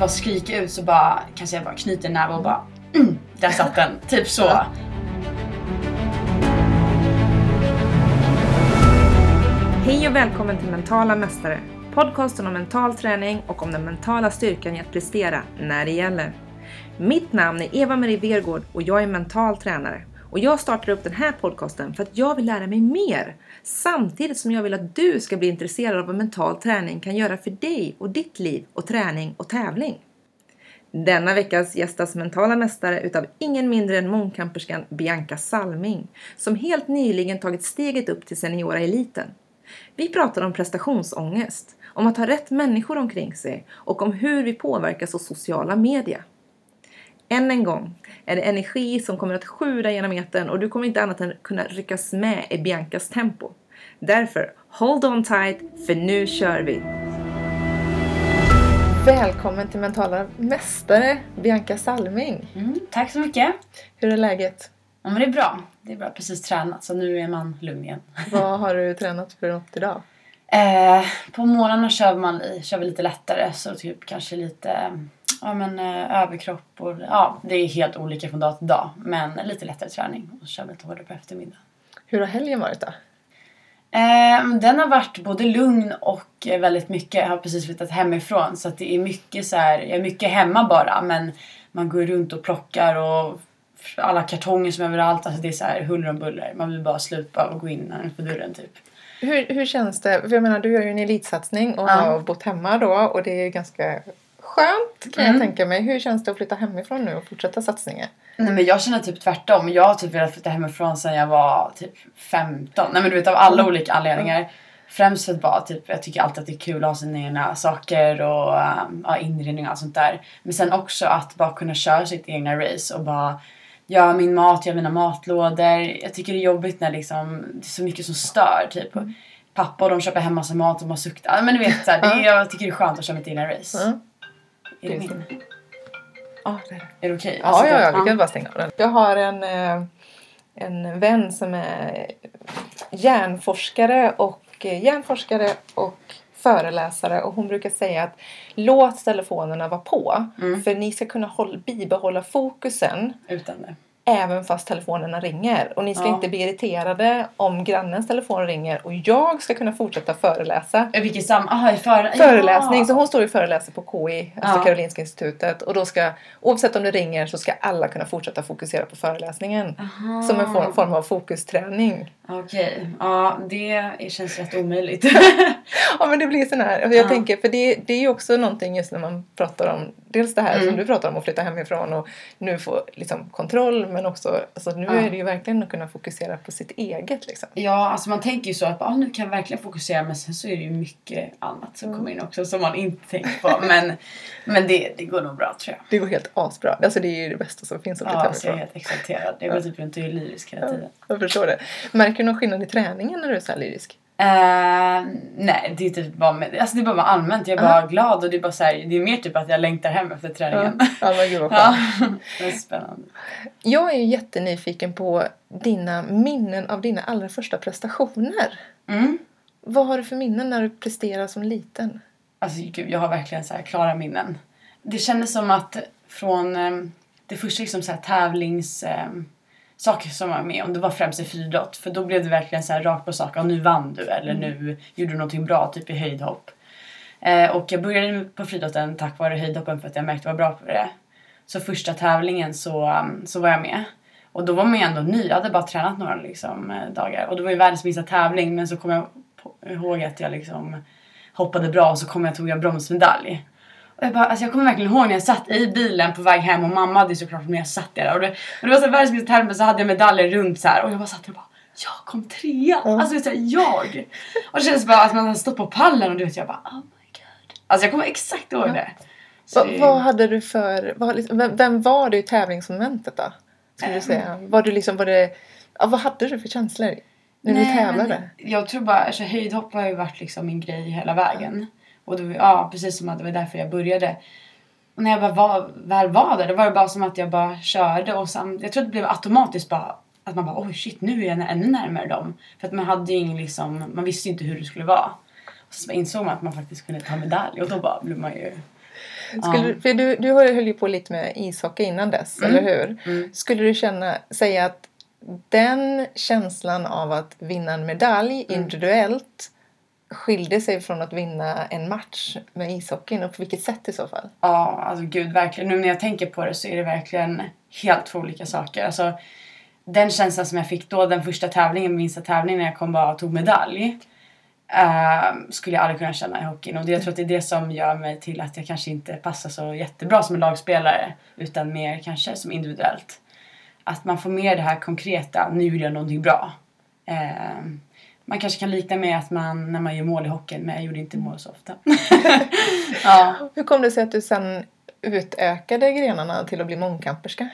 bara skrika ut så bara kanske jag bara knyter en näve och bara mm, där satt den. Typ så. Hej och välkommen till Mentala Mästare. Podcasten om mental träning och om den mentala styrkan i att prestera när det gäller. Mitt namn är Eva-Marie Vergård och jag är mental tränare. Och jag startar upp den här podcasten för att jag vill lära mig mer. Samtidigt som jag vill att du ska bli intresserad av vad mental träning kan göra för dig och ditt liv och träning och tävling. Denna veckas gästas mentala mästare utav ingen mindre än mångkamperskan Bianca Salming som helt nyligen tagit steget upp till seniora eliten. Vi pratar om prestationsångest, om att ha rätt människor omkring sig och om hur vi påverkas av sociala media. Än en gång är det energi som kommer att sjuda genom etern och du kommer inte annat än kunna ryckas med i Biancas tempo. Därför, hold on tight, för nu kör vi! Välkommen till Mentala Mästare, Bianca Salming. Mm, tack så mycket. Hur är läget? Ja, men det är bra. Det är bra. Precis tränat så nu är man lugn igen. Vad har du tränat för något idag? Eh, på morgnarna kör, man, kör vi lite lättare så typ kanske lite ja, men, eh, överkropp och ja, det är helt olika från dag till dag. Men lite lättare träning och så kör vi lite hårdare på eftermiddagen. Hur har helgen varit då? Eh, den har varit både lugn och väldigt mycket. Jag har precis flyttat hemifrån så att det är mycket så här, jag är mycket hemma bara men man går runt och plockar och alla kartonger som är överallt. Alltså det är så här huller om buller. Man vill bara sluta och gå in för dörren typ. Hur, hur känns det? För jag menar, du gör ju en elitsatsning och ja. har bott hemma då och det är ganska skönt kan mm. jag tänka mig. Hur känns det att flytta hemifrån nu och fortsätta satsningen? Nej men jag känner typ tvärtom. Jag har typ velat flytta hemifrån sedan jag var typ 15. Nej men du vet av alla mm. olika anledningar. Främst för att bara typ, jag tycker alltid att det är kul att ha sina egna saker och um, ja, inredning och allt sånt där. Men sen också att bara kunna köra sitt egna race och bara göra min mat, göra mina matlådor. Jag tycker det är jobbigt när liksom, det är så mycket som stör. Typ. Mm. Pappa och de köper hem massa mat och bara suktar. Men du vet, så här, det, jag tycker det är skönt att köra mitt egna race. Mm. Är det, det min? Ah, det är det. Är det okej? Okay? Ja, alltså, ja, ja, vi kan bara stänga av den. Jag har en, eh, en vän som är hjärnforskare och, eh, hjärnforskare och föreläsare och hon brukar säga att låt telefonerna vara på mm. för ni ska kunna hålla, bibehålla fokusen utan det även fast telefonerna ringer. Och ni ska ja. inte bli irriterade om grannens telefon ringer och jag ska kunna fortsätta föreläsa. Vilket sam... Aha, för... Föreläsning. Ja. Så hon står och föreläser på KI, alltså ja. Karolinska institutet. Och då ska, oavsett om det ringer så ska alla kunna fortsätta fokusera på föreläsningen. Aha. Som en form, form av fokusträning. Okej, okay. ja det känns rätt omöjligt. ja men det blir sån här, jag ja. tänker för det, det är ju också någonting just när man pratar om dels det här mm. som du pratar om att flytta hemifrån och nu få liksom kontroll men också, alltså nu är det ju verkligen att kunna fokusera på sitt eget liksom. Ja, alltså man tänker ju så att ah, nu kan jag verkligen fokusera men sen så är det ju mycket annat som mm. kommer in också som man inte tänker på men, men det, det går nog bra tror jag. Det går helt asbra, alltså det är ju det bästa som finns att flytta ja, hemifrån. Ja, jag är helt exalterad. Jag går typ runt och är lyrisk hela tiden. Ja, jag förstår det. Märker du någon skillnad i träningen när du är så här lyrisk? Uh, nej, det är typ bara, med, alltså det är bara allmänt. Jag är bara uh glad och det är bara så här, det är mer typ att jag längtar hem efter träningen. Ja, men gud vad ja, det är spännande. Jag är jättenyfiken på dina minnen av dina allra första prestationer. Mm. Vad har du för minnen när du presterar som liten? Alltså gud, jag har verkligen så här klara minnen. Det kändes som att från um, det första liksom så här tävlings... Um, saker som var med om. Det var främst i friidrott. För då blev det verkligen så här rakt på sak. Och nu vann du eller mm. nu gjorde du någonting bra, typ i höjdhopp. Eh, och jag började på friidrotten tack vare höjdhoppen för att jag märkte att jag var bra på det. Så första tävlingen så, um, så var jag med. Och då var man ju ändå ny. Jag hade bara tränat några liksom, eh, dagar. Och det var ju världens minsta tävling. Men så kom jag ihåg att jag liksom hoppade bra och så kom jag tog jag bronsmedalj. Och jag, bara, alltså jag kommer verkligen ihåg när jag satt i bilen på väg hem och mamma hade såklart med jag satt där och det, och det var så världens termen så hade jag medaljer runt så här och jag bara satt och bara jag kom trea! Mm. Alltså så här, jag! Och det kändes bara att man hade stått på pallen och du vet jag bara oh my god. Alltså jag kommer exakt ihåg mm. det. Va, det... Vad hade du för, vad, liksom, vem, vem, var du i tävlingsmomentet då? Skulle du säga? Var du liksom, var det, ja, vad hade du för känslor? När Nej, du tävlade? jag tror bara, alltså höjdhopp har ju varit liksom min grej hela vägen. Mm. Och då, ja, precis som att det var därför jag började. Och när jag bara var, väl var där, då var det bara som att jag bara körde och sen, jag tror det blev automatiskt bara att man bara oj shit nu är jag ännu närmare dem. För att man hade ju ingen liksom, man visste ju inte hur det skulle vara. Och så insåg man att man faktiskt kunde ta medalj och då bara blev man ju Skulle, Ja. du- för du, du höll ju på lite med ishockey innan dess, eller hur? Mm. Skulle du känna, säga att den känslan av att vinna en medalj Mm. individuellt skilde sig från att vinna en match med ishockeyn och på vilket sätt i så fall? Ja, alltså gud verkligen. Nu när jag tänker på det så är det verkligen helt två olika saker. Alltså, den känslan som jag fick då, den första tävlingen, minsta tävlingen när jag kom bara och tog medalj. Uh, skulle jag aldrig kunna känna i hockeyn. Och det, jag tror att det är det som gör mig till att jag kanske inte passar så jättebra som en lagspelare. Utan mer kanske som individuellt. Att man får mer det här konkreta, nu gjorde jag någonting bra. Eh, man kanske kan likna med att man, när man gör mål i hockeyn, men jag gjorde inte mål så ofta. ja. Hur kom det sig att du sen utökade grenarna till att bli mångkamperska?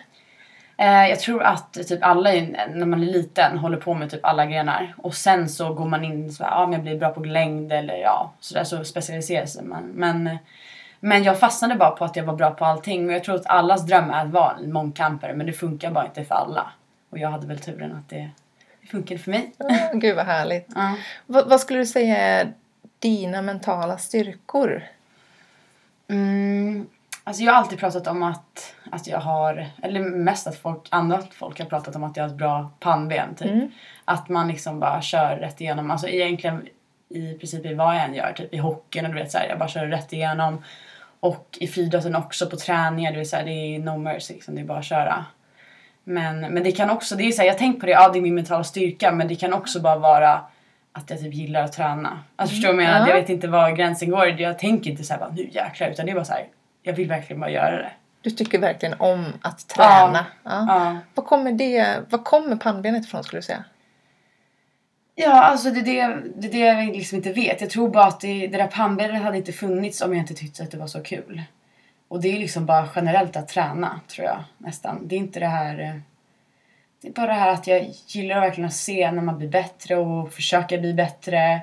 Eh, jag tror att typ alla när man är liten håller på med typ alla grenar. Och sen så går man in så här, ja men jag blir bra på längd eller ja sådär så specialiserar sig man. Men, men jag fastnade bara på att jag var bra på allting. Men jag tror att allas dröm är att vara en mångkampare men det funkar bara inte för alla. Och jag hade väl turen att det, det funkade för mig. Ah, Gud vad härligt. Ja. Vad, vad skulle du säga är dina mentala styrkor? Mm, alltså jag har alltid pratat om att, att jag har, eller mest att folk, andra folk har pratat om att jag har ett bra pannben typ. Mm. Att man liksom bara kör rätt igenom, alltså egentligen i princip i vad jag än gör, typ i hockeyn och du vet såhär, jag bara kör rätt igenom. Och i friidrotten också på träningar, du vet såhär, det är no mercy liksom, det är bara att köra. Men, men det kan också, det är såhär, jag tänker på det, ja det är min mentala styrka men det kan också bara vara att jag typ gillar att träna. Alltså förstår du vad jag menar? Ja. Jag vet inte var gränsen går, jag tänker inte såhär bara nu jäklar utan det är bara såhär, jag vill verkligen bara göra det. Du tycker verkligen om att träna. Ja. Ja. Vad kommer det, vad kommer pannbenet ifrån skulle du säga? Ja, alltså det är det, det, det jag liksom inte vet. Jag tror bara att det, det där pannbenet hade inte funnits om jag inte tyckte att det var så kul. Och det är liksom bara generellt att träna, tror jag nästan. Det är inte det här... eh, Det är bara det här att jag gillar verkligen att se när man blir bättre och försöka bli bättre.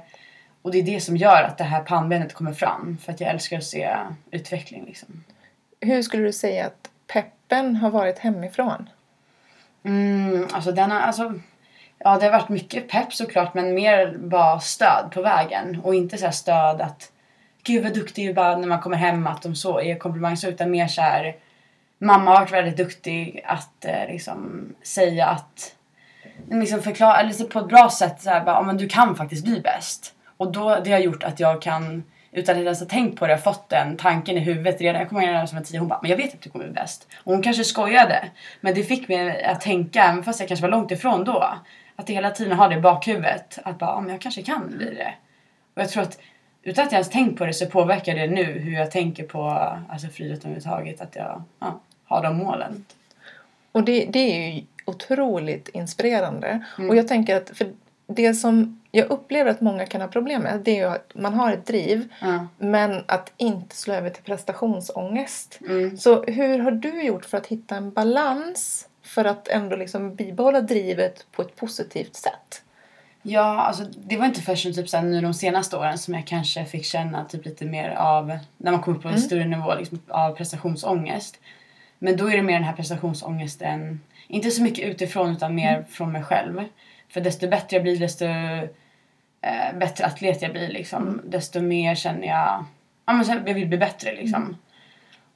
Och det är det som gör att det här pannbenet kommer fram. För att jag älskar att se utveckling liksom. Hur skulle du säga att peppen har varit hemifrån? Mm, alltså den har, alltså, ja det har varit mycket pepp såklart men mer bara stöd på vägen och inte så här stöd att gud vad duktig du är bara när man kommer hem att de så är komplimang så utan mer så här mamma har varit väldigt duktig att eh, liksom säga att liksom förklara, eller så på ett bra sätt så här, bara, ja, men du kan faktiskt bli bäst. Och då, det har gjort att jag kan, utan att jag ens ha tänkt på det, fått den tanken i huvudet redan. Jag kommer ihåg när jag var tio, hon bara, men jag vet att du kommer bli bäst. Och hon kanske skojade, men det fick mig att tänka, även fast jag kanske var långt ifrån då, att hela tiden ha det i bakhuvudet. Att bara, ja, men jag kanske kan bli det. Och jag tror att utan att jag ens tänkt på det så påverkar det nu hur jag tänker på alltså, friidrott överhuvudtaget. Att jag ja, har de målen. Och det, det är ju otroligt inspirerande. Mm. Och jag tänker att för det som jag upplever att många kan ha problem med det är ju att man har ett driv Ja. men att inte slå över till prestationsångest. Mm. Så hur har du gjort för att hitta en balans för att ändå liksom bibehålla drivet på ett positivt sätt? Ja, alltså det var inte förrän typ såhär, nu de senaste åren som jag kanske fick känna typ lite mer av, när man kommer upp på en större nivå, liksom, av prestationsångest. Men då är det mer den här prestationsångesten, inte så mycket utifrån utan mer från mig själv. För desto bättre jag blir, desto eh, bättre atlet jag blir liksom, desto mer känner jag, ja men jag vill bli bättre liksom.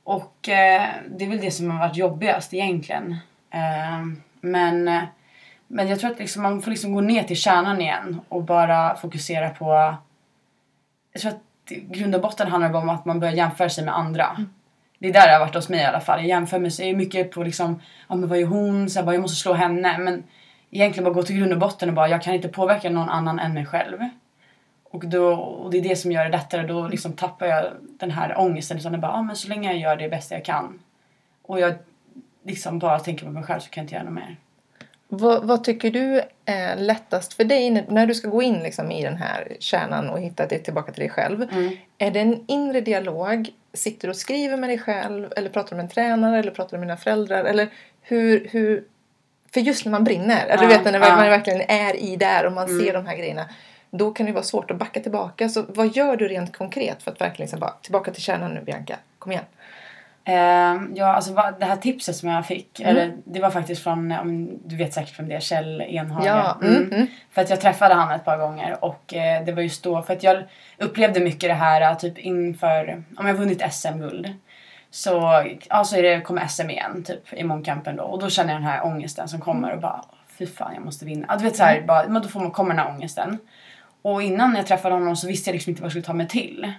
Och eh, det är väl det som har varit jobbigast egentligen. Eh, men, eh, men jag tror att liksom man får liksom gå ner till kärnan igen och bara fokusera på... Jag tror att i grund och botten handlar det om att man börjar jämföra sig med andra. Det är där det har varit hos mig i alla fall. Jag jämför mig så är mycket på liksom, ja men vad är hon? Så här, bara, jag måste slå henne. Men egentligen bara gå till grund och botten och bara, jag kan inte påverka någon annan än mig själv. Och, då, och det är det som gör det lättare. Då liksom tappar jag den här ångesten. Utan det bara, ja men så länge jag gör det bästa jag kan. Och jag liksom bara tänker på mig själv så kan jag inte göra något mer. Vad, vad tycker du är lättast för dig när- du ska gå in liksom i den här kärnan och hitta dig tillbaka till dig själv? Mm. Är det en inre dialog? Sitter du och skriver med dig själv? Eller pratar du med en tränare? Eller pratar du med dina föräldrar? Eller hur... hur för just när man brinner, eller du vet när man verkligen är i där och man Mm. ser de här grejerna. Då kan det vara svårt att backa tillbaka. Så vad gör du rent konkret för att verkligen liksom bara tillbaka till kärnan nu Bianca? Kom igen. Ehm, ja, alltså det här tipset som jag fick, Mm. eller, det var faktiskt från, du vet säkert vem det är, Kjell Enhage. Ja, mm, mm. För att jag träffade han ett par gånger och eh, det var just då, för att jag upplevde mycket det här eh, typ inför, om jag vunnit SM-guld. så, ja, så är det, kommer SM igen typ i mångkampen då och då känner jag den här ångesten som kommer och bara fy fan jag måste vinna. Ja, du vet så här, bara, men då får man, kommer den här ångesten. Och innan jag träffade honom så visste jag liksom inte vad jag skulle ta mig till.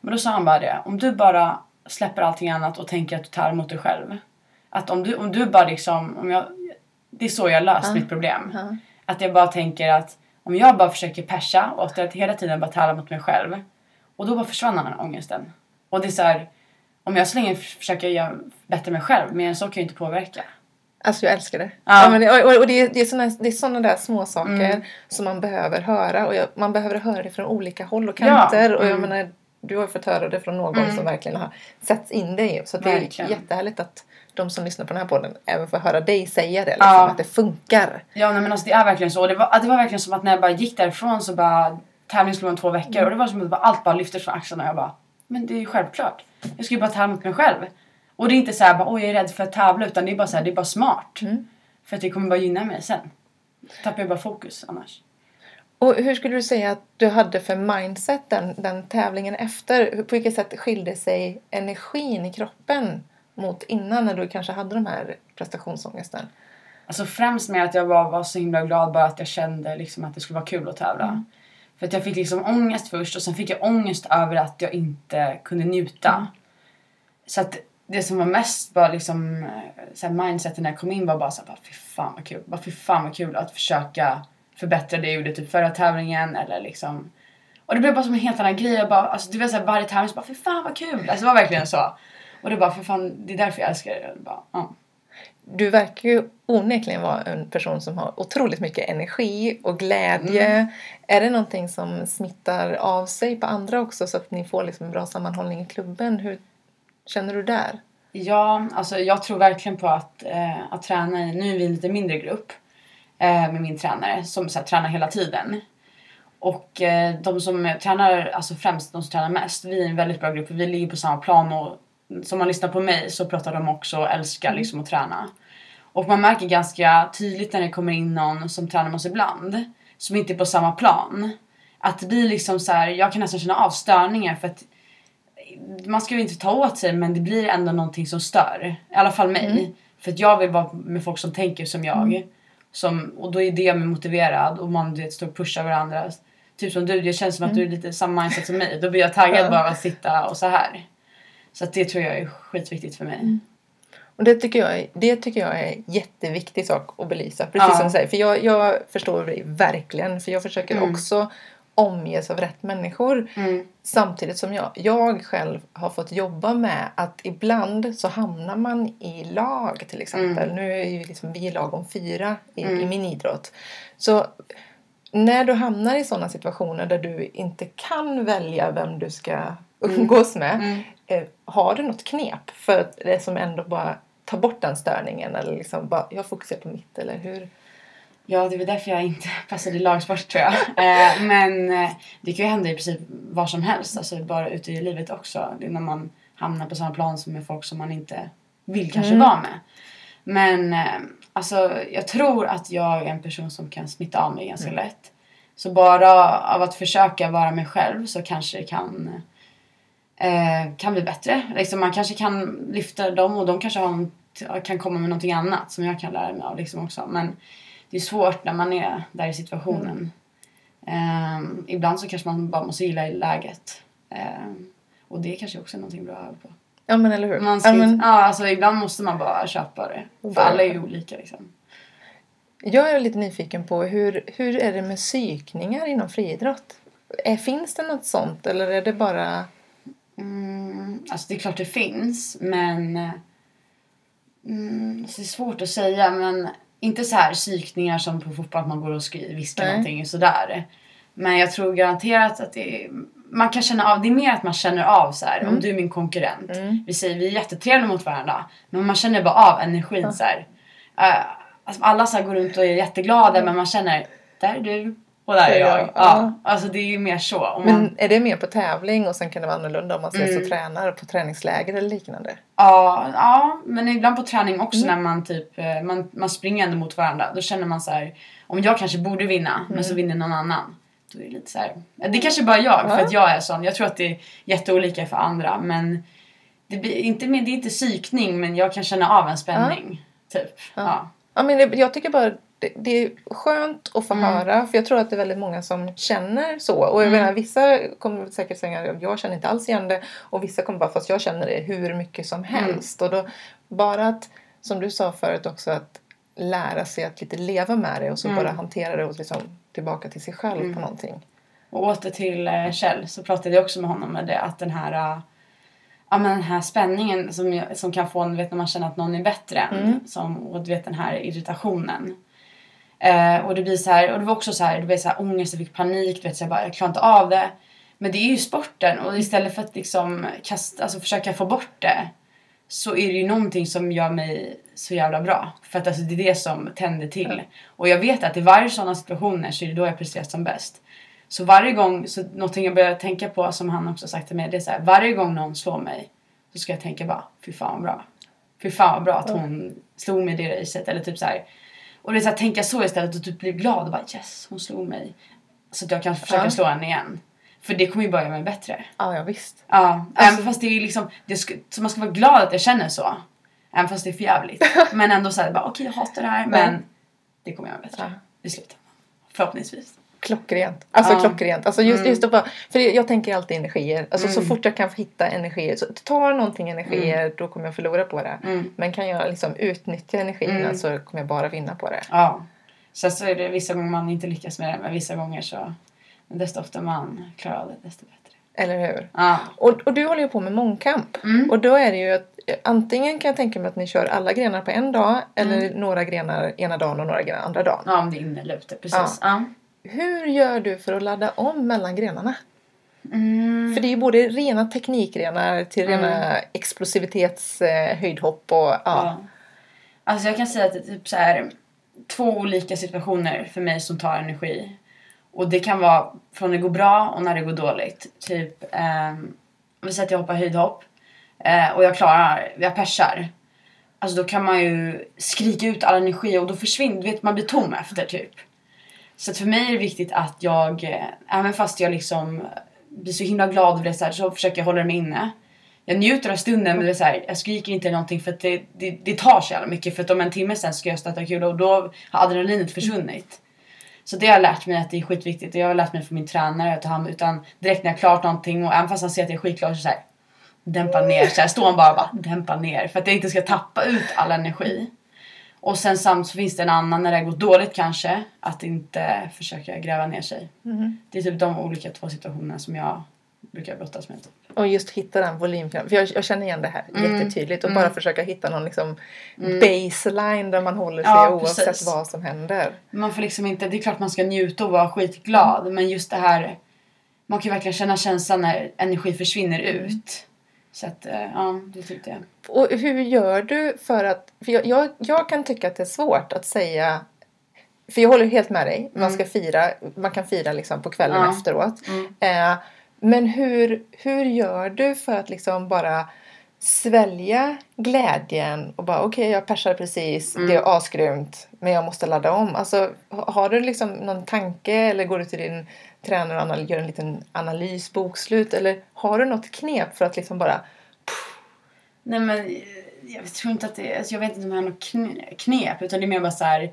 Men då sa han bara det, om du bara släpper allting annat och tänker att du tar emot dig själv. Att om du, om du bara liksom, om jag, det är så jag löst Ja. mitt problem. Ja. Att jag bara tänker att om jag bara försöker persa och att hela tiden bara tävla mot mig själv. Och då bara försvann den här ångesten. Och det är så här, om jag så länge försöker göra bättre mig själv, mer än så kan jag inte påverka. Alltså jag älskar det. Ja. Ja. men det och och det, är, det, är såna, det är såna där små saker Mm. som man behöver höra. Och jag, man behöver höra det från olika håll och Ja. kanter. Och jag Mm. menar, du har ju fått höra det från någon Mm. som verkligen har satt in dig. Så det Verkligen. är jättehärligt att de som lyssnar på den här podden även får höra dig säga det. Liksom, Ja. Att det funkar. Ja nej, men alltså det är verkligen så. Det var, det var verkligen som att när jag bara gick därifrån så bara tävling skulle vara om två veckor och det var som att bara, allt bara lyftes från axlarna och jag bara men det är ju självklart. Jag ska ju bara tävla mot mig själv. Och det är inte så här bara oj jag är rädd för att tävla utan det är bara så här, det är bara smart. Mm. För att det kommer bara gynna mig sen. Tappar jag bara fokus annars. Och hur skulle du säga att du hade för mindset den, den tävlingen efter? På vilket sätt skilde sig energin i kroppen mot innan när du kanske hade de här prestationsångesten? Alltså främst med att jag var, var så himla glad bara att jag kände liksom att det skulle vara kul att tävla. Mm. För att jag fick liksom ångest först och sen fick jag ångest över att jag inte kunde njuta. Mm. Så att det som var mest bara liksom eh, så här mindsetet när jag kom in var bara så här, bara, fy fan vad kul. Bara fy fan vad kul att försöka förbättra det jag gjorde typ förra tävlingen eller liksom. Och det blev bara som en helt annan grej. Jag bara, alltså, det var så här, varje tävling så bara fy fan vad kul. Alltså det var verkligen så. Och det bara för fan det är därför jag älskar det. Jag Bara, ja. Du verkar ju onekligen vara en person som har otroligt mycket energi och glädje. Är det någonting som smittar av sig på andra också så att ni får liksom en bra sammanhållning i klubben? Hur känner du där? Ja, alltså jag tror verkligen på att, eh, att träna i, nu är vi en lite mindre grupp med min tränare som så här, tränar hela tiden. Och eh, de som tränar, alltså främst de som tränar mest, vi är en väldigt bra grupp. Vi ligger på samma plan och som man lyssnar på mig så pratar de också och älskar liksom att träna. Och man märker ganska tydligt när det kommer in någon som tränar med oss ibland, som inte är på samma plan. Att det blir liksom så här, jag kan nästan känna av störningar för att man ska ju inte ta åt sig men det blir ändå någonting som stör. I alla fall mig. För att jag vill vara med folk som tänker som jag. Som, och då är det motiverad och man du vet, står och pushar varandra. Typ som du, det känns som att du är lite samma mindset som mig. Då blir jag taggad bara av att sitta och så här. Så det tror jag är skitviktigt för mig. Och det tycker jag, det tycker jag är en jätteviktig sak att belysa. Precis Ja. som du säger. För jag, jag förstår dig verkligen. För jag försöker Mm. också omges av rätt människor. Mm. Samtidigt som jag, jag själv har fått jobba med att ibland så hamnar man i lag till exempel. Mm. Nu är ju liksom vi lag om fyra i, Mm. i min idrott. Så när du hamnar i sådana situationer där du inte kan välja vem du ska umgås med. Mm. Eh, har du något knep för det som ändå bara tar bort den störningen? Eller liksom bara, jag fokuserar på mitt eller hur? Ja, det är väl därför jag inte passade i lagsport tror jag. Eh, men eh, det kan ju hända i princip var som helst. Alltså bara ute i livet också. Det är när man hamnar på samma plan som med folk som man inte vill kanske Mm. vara med. Men eh, alltså jag tror att jag är en person som kan smitta av mig ganska Mm. lätt. Så bara av att försöka vara mig själv så kanske det kan eh, kan bli bättre. Liksom man kanske kan lyfta dem och de kanske har kan komma med någonting annat som jag kan lära mig av liksom också. Men det är svårt när man är där i situationen. Ehm, ibland så kanske man bara måste gilla i läget. Ehm, och det kanske också är någonting bra att öva på. Ja men eller hur? Man ska, ja, ja, men, alltså, ibland måste man bara köpa det. För alla är ju olika liksom. jag är lite nyfiken på hur, hur är det med psykningar inom friidrott? Finns det något sånt eller är det bara... Mm, alltså det är klart det finns, men... eh, Mm, så det är svårt att säga, men inte så här psykningar som på fotboll, att man går och viskar Nej. någonting sådär. Men jag tror garanterat att det är, man kan känna av, det är mer att man känner av så här, om du är min konkurrent. Mm. Vi säger vi är jättetrevliga mot varandra, men man känner bara av energin så här. Eh, alltså alla så här går runt och är jätteglada, men man känner, där är du och där är jag, jag. ja. Alltså det är ju mer så. Om man, Men är det mer på tävling och sen kan det vara annorlunda om man ses Mm. och tränar på träningsläger eller liknande? Ja, ja, men ibland på träning också Mm. när man typ eh, man, man springer ändå mot varandra. Då känner man så här, om jag kanske borde vinna men så vinner någon annan. Då är det lite så här, det är kanske bara jag Mm. Ja. för att jag är sån. Jag tror att det är jätteolika för andra men det, blir inte, det är inte psykning men jag kan känna av en spänning. Typ. Ja. Ja. Men jag tycker bara det, det är skönt att få Mm. höra för jag tror att det är väldigt många som känner så. Och jag Mm. menar, vissa kommer säkert säga att jag känner inte alls igen det och vissa kommer bara fast jag känner det hur mycket som Mm. helst. Och då, bara att, som du sa förut också, att lära sig att lite leva med det och så Mm. bara hantera det och liksom tillbaka till sig själv Mm. på någonting. Och åter till eh, Kjell så pratade jag också med honom med det att den här eh, Ja men den här spänningen som, som kan få en, vet när man känner att någon är bättre än. Mm. Som, och du vet den här irritationen. Eh, och det blir så här, och det var också så här, det blev så här ångest, jag fick panik, du vet så jag bara, jag klarar inte av det. Men det är ju sporten och istället för att liksom kasta, alltså försöka få bort det. Så är det ju någonting som gör mig så jävla bra. För att alltså, det är det som tänder till. Och jag vet att i varje sådana situationer så är det då jag presterar som bäst. Så varje gång, så någonting jag börjar tänka på som han också sagt till mig, det är så här, varje gång någon slår mig så ska jag tänka bara, fy fan vad bra. Fy fan vad bra att hon slog mig i det racet. Eller typ så här. Och det är så här, tänka så istället och typ bli glad och bara yes, hon slog mig. Så att jag kan försöka Ja. slå henne igen. För det kommer ju bara göra mig bättre. Ja, ja visst. Ja, Alltså- även fast det är liksom, det ska, så man ska vara glad att jag känner så. Även fast det är jävligt. Men ändå såhär, bara okej jag hatar det här men det kommer göra mig bättre. Ja. I slutändan. Förhoppningsvis. Klockrent. Alltså Ja. klockrent. Alltså just, Mm. just att bara, för jag tänker alltid energier. Alltså så Mm. fort jag kan hitta energier. Så tar någonting energier då kommer jag förlora på det. Mm. Men kan jag liksom utnyttja energierna Mm. så kommer jag bara vinna på det. Ja. Sen så är det vissa gånger man inte lyckas med det men vissa gånger så desto oftare man klarar av det desto bättre. Eller hur? Ja. Och, och du håller ju på med mångkamp. Mm. Och då är det ju att antingen kan jag tänka mig att ni kör alla grenar på en dag eller Mm. några grenar ena dagen och några grenar andra dagen. Ja om det är inne eller ute. Precis. Ja. Hur gör du för att ladda om mellan grenarna? Mm. För det är ju både rena teknikgrenar till rena explosivitets eh, och ja. Ja. Alltså jag kan säga att det är typ så här två olika situationer för mig som tar energi. Och det kan vara från när det går bra och när det går dåligt. Typ, ehm, om vi säger att jag hoppar höjdhopp eh, och jag klarar, jag persar. Alltså då kan man ju skrika ut all energi och då försvinner, du vet man blir tom efter typ. Så att för mig är det viktigt att jag, eh, även fast jag liksom blir så himla glad över det så, här, så försöker jag hålla mig inne. Jag njuter av stunden men det är så här, jag skriker inte eller någonting för att det, det, det tar så jävla mycket. För att om en timme sen ska jag stöta kul och då har adrenalinet försvunnit. Så det har jag lärt mig att det är skitviktigt och jag har lärt mig från min tränare att ta hand utan direkt när jag har klart någonting och även fast han ser att jag är skitklar så, så här, dämpa ner. Så här, står han bara och bara dämpa ner för att jag inte ska tappa ut all energi. Och sen samt så finns det en annan när det gått dåligt kanske att inte försöka gräva ner sig. Mhm. Det är typ de olika två situationerna som jag brukar brottas med. Typ. Och just hitta den volymknappen. För jag, jag känner igen det här Mm. jättetydligt. Och Mm. bara försöka hitta någon liksom Mm. baseline där man håller sig Ja, oavsett precis. vad som händer. Man får liksom inte, det är klart man ska njuta och vara skitglad men just det här man kan ju verkligen känna känslan när energi försvinner ut. Så att eh, ja, det typ det. Och hur gör du för att... För jag, jag, jag kan tycka att det är svårt att säga... För jag håller helt med dig. Man, ska fira, man kan fira liksom på kvällen Ja. efteråt. Mm. Eh, men hur, hur gör du för att liksom bara svälja glädjen och bara okej jag persar precis, Mm. det är asgrymt men jag måste ladda om. Alltså, ha- har du liksom någon tanke eller går du till din tränare och gör en liten analys, bokslut eller har du något knep för att liksom bara Nej men jag tror inte att det alltså, jag vet inte om jag har något kn- knep utan det är mer bara så här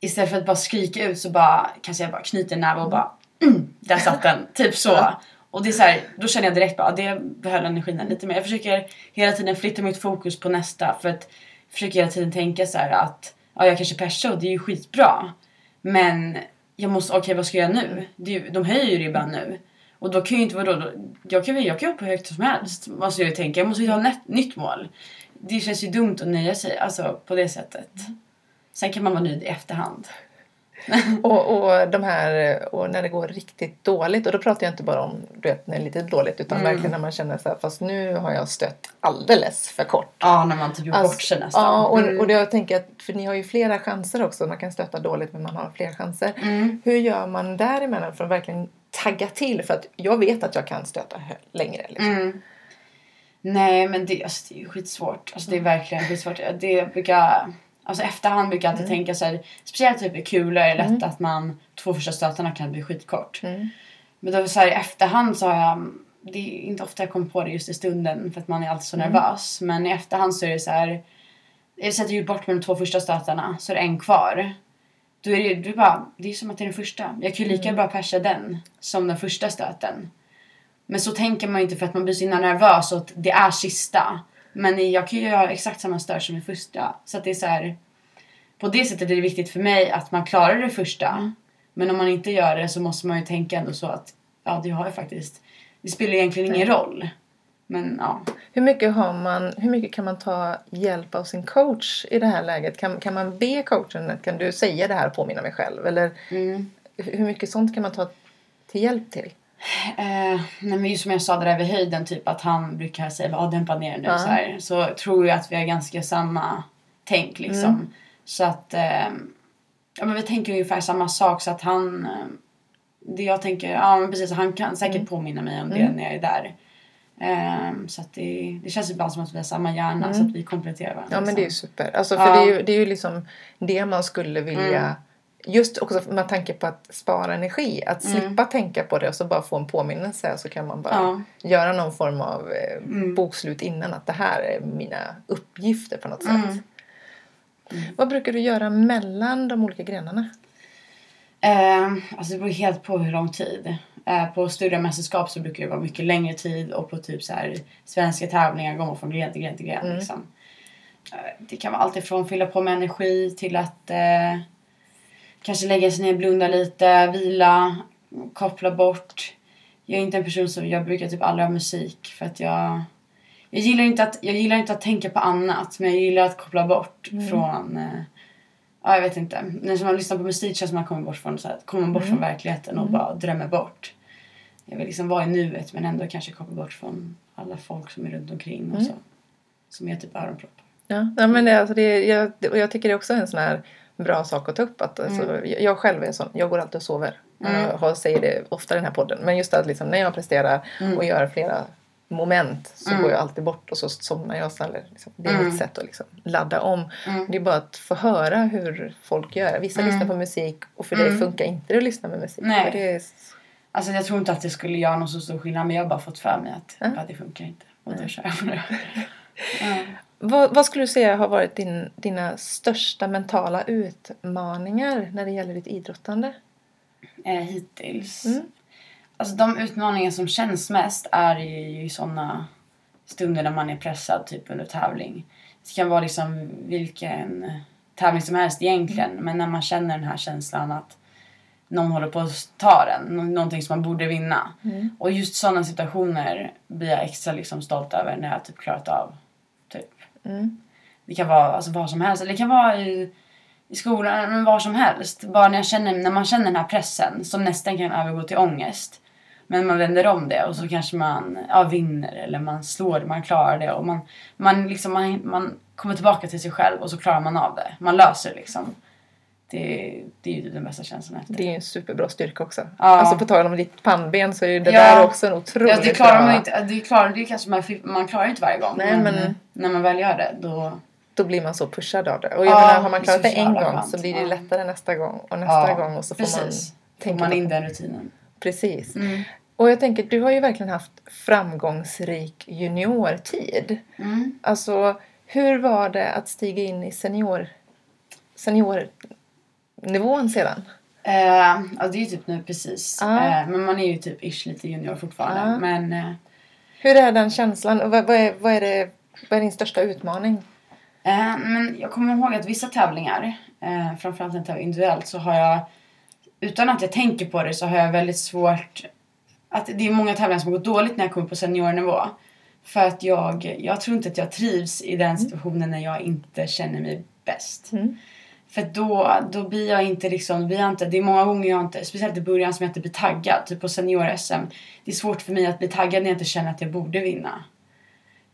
istället för att bara skrika ut så bara kanske jag bara knyter en näve och bara mm, där satt den. typ så. Ja. Och det är så här, då känner jag direkt bara det behöll energin lite mer. Jag försöker hela tiden flytta mitt fokus på nästa för att jag försöker hela tiden tänka så här att ja, jag kanske persar och det är ju skitbra. Men jag måste, okej vad ska jag göra nu? Ju- de höjer ju ribban nu. Och då kan ju inte vadå, då, jag kan ju jag kan hoppa hur högt som helst. Måste jag ju tänka. Jag måste ju ha ett nytt mål. Det känns ju dumt att nöja sig alltså, på det sättet. Sen kan man vara nöjd i efterhand. Och, och, de här, och när det går riktigt dåligt, och då pratar jag inte bara om du vet, när det är lite dåligt utan Mm. verkligen när man känner så här, fast nu har jag stött alldeles för kort. Ja, när man typ gjort Alltså, bort sig nästan. Ja, och, Mm. och det jag tänker att, för ni har ju flera chanser också, man kan stöta dåligt men man har fler chanser. Mm. Hur gör man däremellan för att verkligen tagga till? För att jag vet att jag kan stöta längre. Liksom. Mm. Nej men det, alltså, det är ju skitsvårt. Alltså, det är verkligen skitsvårt. Det brukar, alltså efterhand brukar jag alltid tänka så här, speciellt typ i kulor är det lätt att man två första stötarna kan bli skitkort. Mm. Men då så här, i efterhand så har jag det är inte ofta jag kommer på det just i stunden för att man är alltid så Mm. nervös. Men i efterhand så är det så här. Jag sätter ju bort med de två första stötarna så är det en kvar. Då är det, du bara, det är som att det är den första. Jag kan ju lika Mm. bra persa den som den första stöten. Men så tänker man ju inte för att man blir så himla nervös och att det är sista. Men jag kan ju göra exakt samma stör som i första. Så det är så här. På det sättet är det viktigt för mig att man klarar det första. Men om man inte gör det så måste man ju tänka ändå så att ja, det har ju faktiskt. Det spelar egentligen ingen roll. Men ja. Hur mycket, har man, hur mycket kan man ta hjälp av sin coach i det här läget? Kan, kan man be coachen att kan du säga det här och påminna mig själv? Eller Mm. hur mycket sånt kan man ta till hjälp till? Eh, nej men som jag sa det där vid höjden typ att han brukar säga bara dämpa ner nu Ja. så här. Så tror jag att vi har ganska samma tänk liksom. Mm. Så att eh, ja men vi tänker ungefär samma sak så att han eh, det jag tänker, ja men precis han kan säkert Mm. påminna mig om det Mm. när jag är där. Eh, så att det, det känns ibland som att vi har samma hjärna Mm. så att vi kompletterar varandra. Ja men det är ju liksom. super. Alltså, för Ja. det, är ju, det är ju liksom det man skulle vilja Mm. Just också med tanke på att spara energi. Att Mm. slippa tänka på det och så bara få en påminnelse så kan man bara Ja. göra någon form av eh, Mm. bokslut innan att det här är mina uppgifter på något sätt. Mm. Vad brukar du göra mellan de olika grenarna? Eh, alltså det beror helt på hur lång tid. Eh, på större mästerskap så brukar det vara mycket längre tid och på typ så här svenska tävlingar går man från gren till gren till gren. Mm. Liksom. Eh, det kan vara allt ifrån fylla på med energi till att eh, kanske lägga sig ner, blunda lite, vila, koppla bort. Jag är inte en person som, jag brukar typ aldrig ha musik för att jag jag gillar, inte att, jag gillar inte att tänka på annat men jag gillar att koppla bort Mm. från eh, Ja, jag vet inte. När man lyssnar på musik känns det som att man kommer bort från, så här, kommer bort Mm. från verkligheten och bara drömmer bort. Jag vill liksom vara i nuet men ändå kanske koppla bort från alla folk som är runt omkring och Mm. så. Som är typ öronproppar. Ja, ja men det, alltså det, jag, och jag tycker det är också en sån här bra sak att ta upp. Att, alltså, jag, jag själv är sån, jag går alltid och sover. Mm. Jag säger det ofta i den här podden. Men just att liksom, när jag presterar Mm. och gör flera moment så Mm. går jag alltid bort och så somnar jag. Liksom, det är Mm. mitt sätt att liksom, ladda om. Mm. Det är bara att få höra hur folk gör. Vissa Mm. lyssnar på musik och för Mm. det funkar inte att lyssna med musik. Nej. För det är, Alltså jag tror inte att det skulle göra någon så stor skillnad men jag har bara fått för mig att ja, det funkar inte. Och då kör jag på det. ja. Vad, vad skulle du säga har varit din, dina största mentala utmaningar när det gäller ditt idrottande? eh, hittills. Mm. Alltså de utmaningar som känns mest är ju i sådana stunder när man är pressad, typ under tävling. Det kan vara liksom vilken tävling som helst egentligen, men när man känner den här känslan att någon håller på att ta den, nå- någonting som man borde vinna. Mm. Och just sådana situationer blir jag extra liksom stolt över när jag typ klarat av. Mm. Det kan vara alltså, vad som helst. Eller det kan vara i, i skolan, men var som helst. Bara när, jag känner, när man känner den här pressen som nästan kan övergå till ångest. Men man vänder om det och så kanske man ja, vinner eller man slår det, man klarar det. Och man, man, liksom, man, man kommer tillbaka till sig själv och så klarar man av det. Man löser det liksom. Det, det är ju den bästa känslan efter. Det är ju en superbra styrka också. Ja. Alltså på tal om ditt pannben så är ju det Ja. där också en otroligt Ja, det klarar bra... man ju inte. Det, klarar, det kanske man, man klarar inte varje gång. Nej, men- eh, när man väl gör det då... Då blir man så pushad av det. Och jag Ja, menar, har man klarat det en gång skönt. så blir det lättare nästa gång och nästa gång och så får precis. man tänka man in den rutinen. Precis. Mm. Och jag tänker, du har ju verkligen haft framgångsrik juniortid. Mm. Alltså, hur var det att stiga in i senior, seniornivån sedan? Eh, alltså det är ju typ nu precis. Ja. Eh, men man är ju typ ish lite junior fortfarande. Ja. Men eh, Hur är den känslan? Och vad, vad, är, vad, är det, vad är din största utmaning? Eh, men jag kommer ihåg att vissa tävlingar, eh, framförallt när jag tävlar individuellt, så har jag, utan att jag tänker på det, så har jag väldigt svårt att det är många tävlingar som har gått dåligt när jag kommer på seniornivå. För att jag, jag tror inte att jag trivs i den situationen när jag inte känner mig bäst. Mm. För då, då blir jag inte liksom, blir jag inte, det är många gånger jag inte, speciellt i början som jag inte blir taggad, typ på senior-SM. Det är svårt för mig att bli taggad när jag inte känner att jag borde vinna.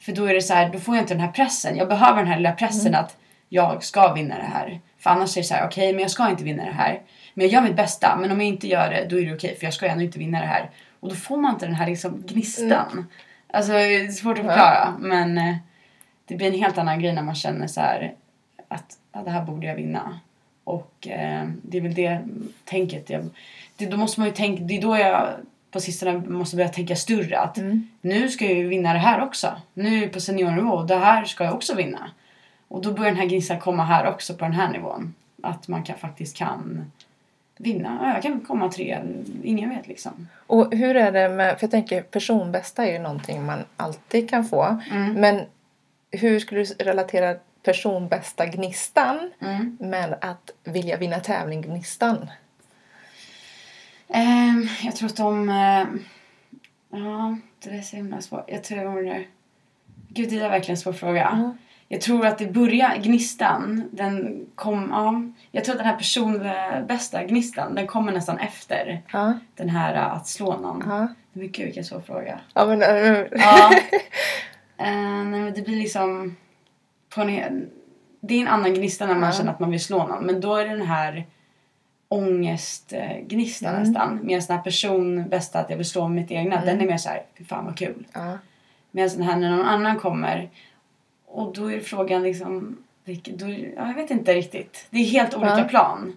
För då är det så här, då får jag inte den här pressen. Jag behöver den här lilla pressen att jag ska vinna det här. För annars är det så här, okej men jag ska inte vinna det här. Men jag gör mitt bästa, men om jag inte gör det då är det okej för jag ska ändå inte vinna det här. Och då får man inte den här liksom gnistan. Alltså det är svårt att förklara men eh, det blir en helt annan grej när man känner så här att ja, det här borde jag vinna. Och eh, det är väl det tänket. Jag, det, då måste man ju tänka, det är då jag på sistone måste börja tänka större. Att Mm. nu ska jag ju vinna det här också. Nu är jag på seniornivå och det här ska jag också vinna. Och då börjar den här gnistan komma här också på den här nivån. Att man kan, faktiskt kan vinna. Ja, jag kan komma tre, ingen vet liksom. Och hur är det med, för jag tänker personbästa är ju någonting man alltid kan få. Mm. Men hur skulle du relatera personbästa gnistan Mm. med att vilja vinna tävling gnistan? Ehm, jag tror att de... eh, ja, det där är så himla svårt. Jag tror... Gud, det är verkligen en svår fråga. Mm. Jag tror att det börjar, gnistan, den kom... Ja, jag tror att den här personbästa gnistan, den kommer nästan efter Ja, den här eh, att slå någon. ja. Men gud, vilken svår fråga. ja men, äh, Ja. Eh, nej, men det blir liksom... På en, det är en annan gnista när man känner att man vill slå någon. Men då är det den här ångestgnistan Mm. nästan. Medan den här person bästa att jag vill slå mitt egna, Mm. den är mer så här, fy fan vad kul. ja. Medan den här när någon annan kommer och då är frågan liksom, då, ja, jag vet inte riktigt. Det är helt olika Ja. plan.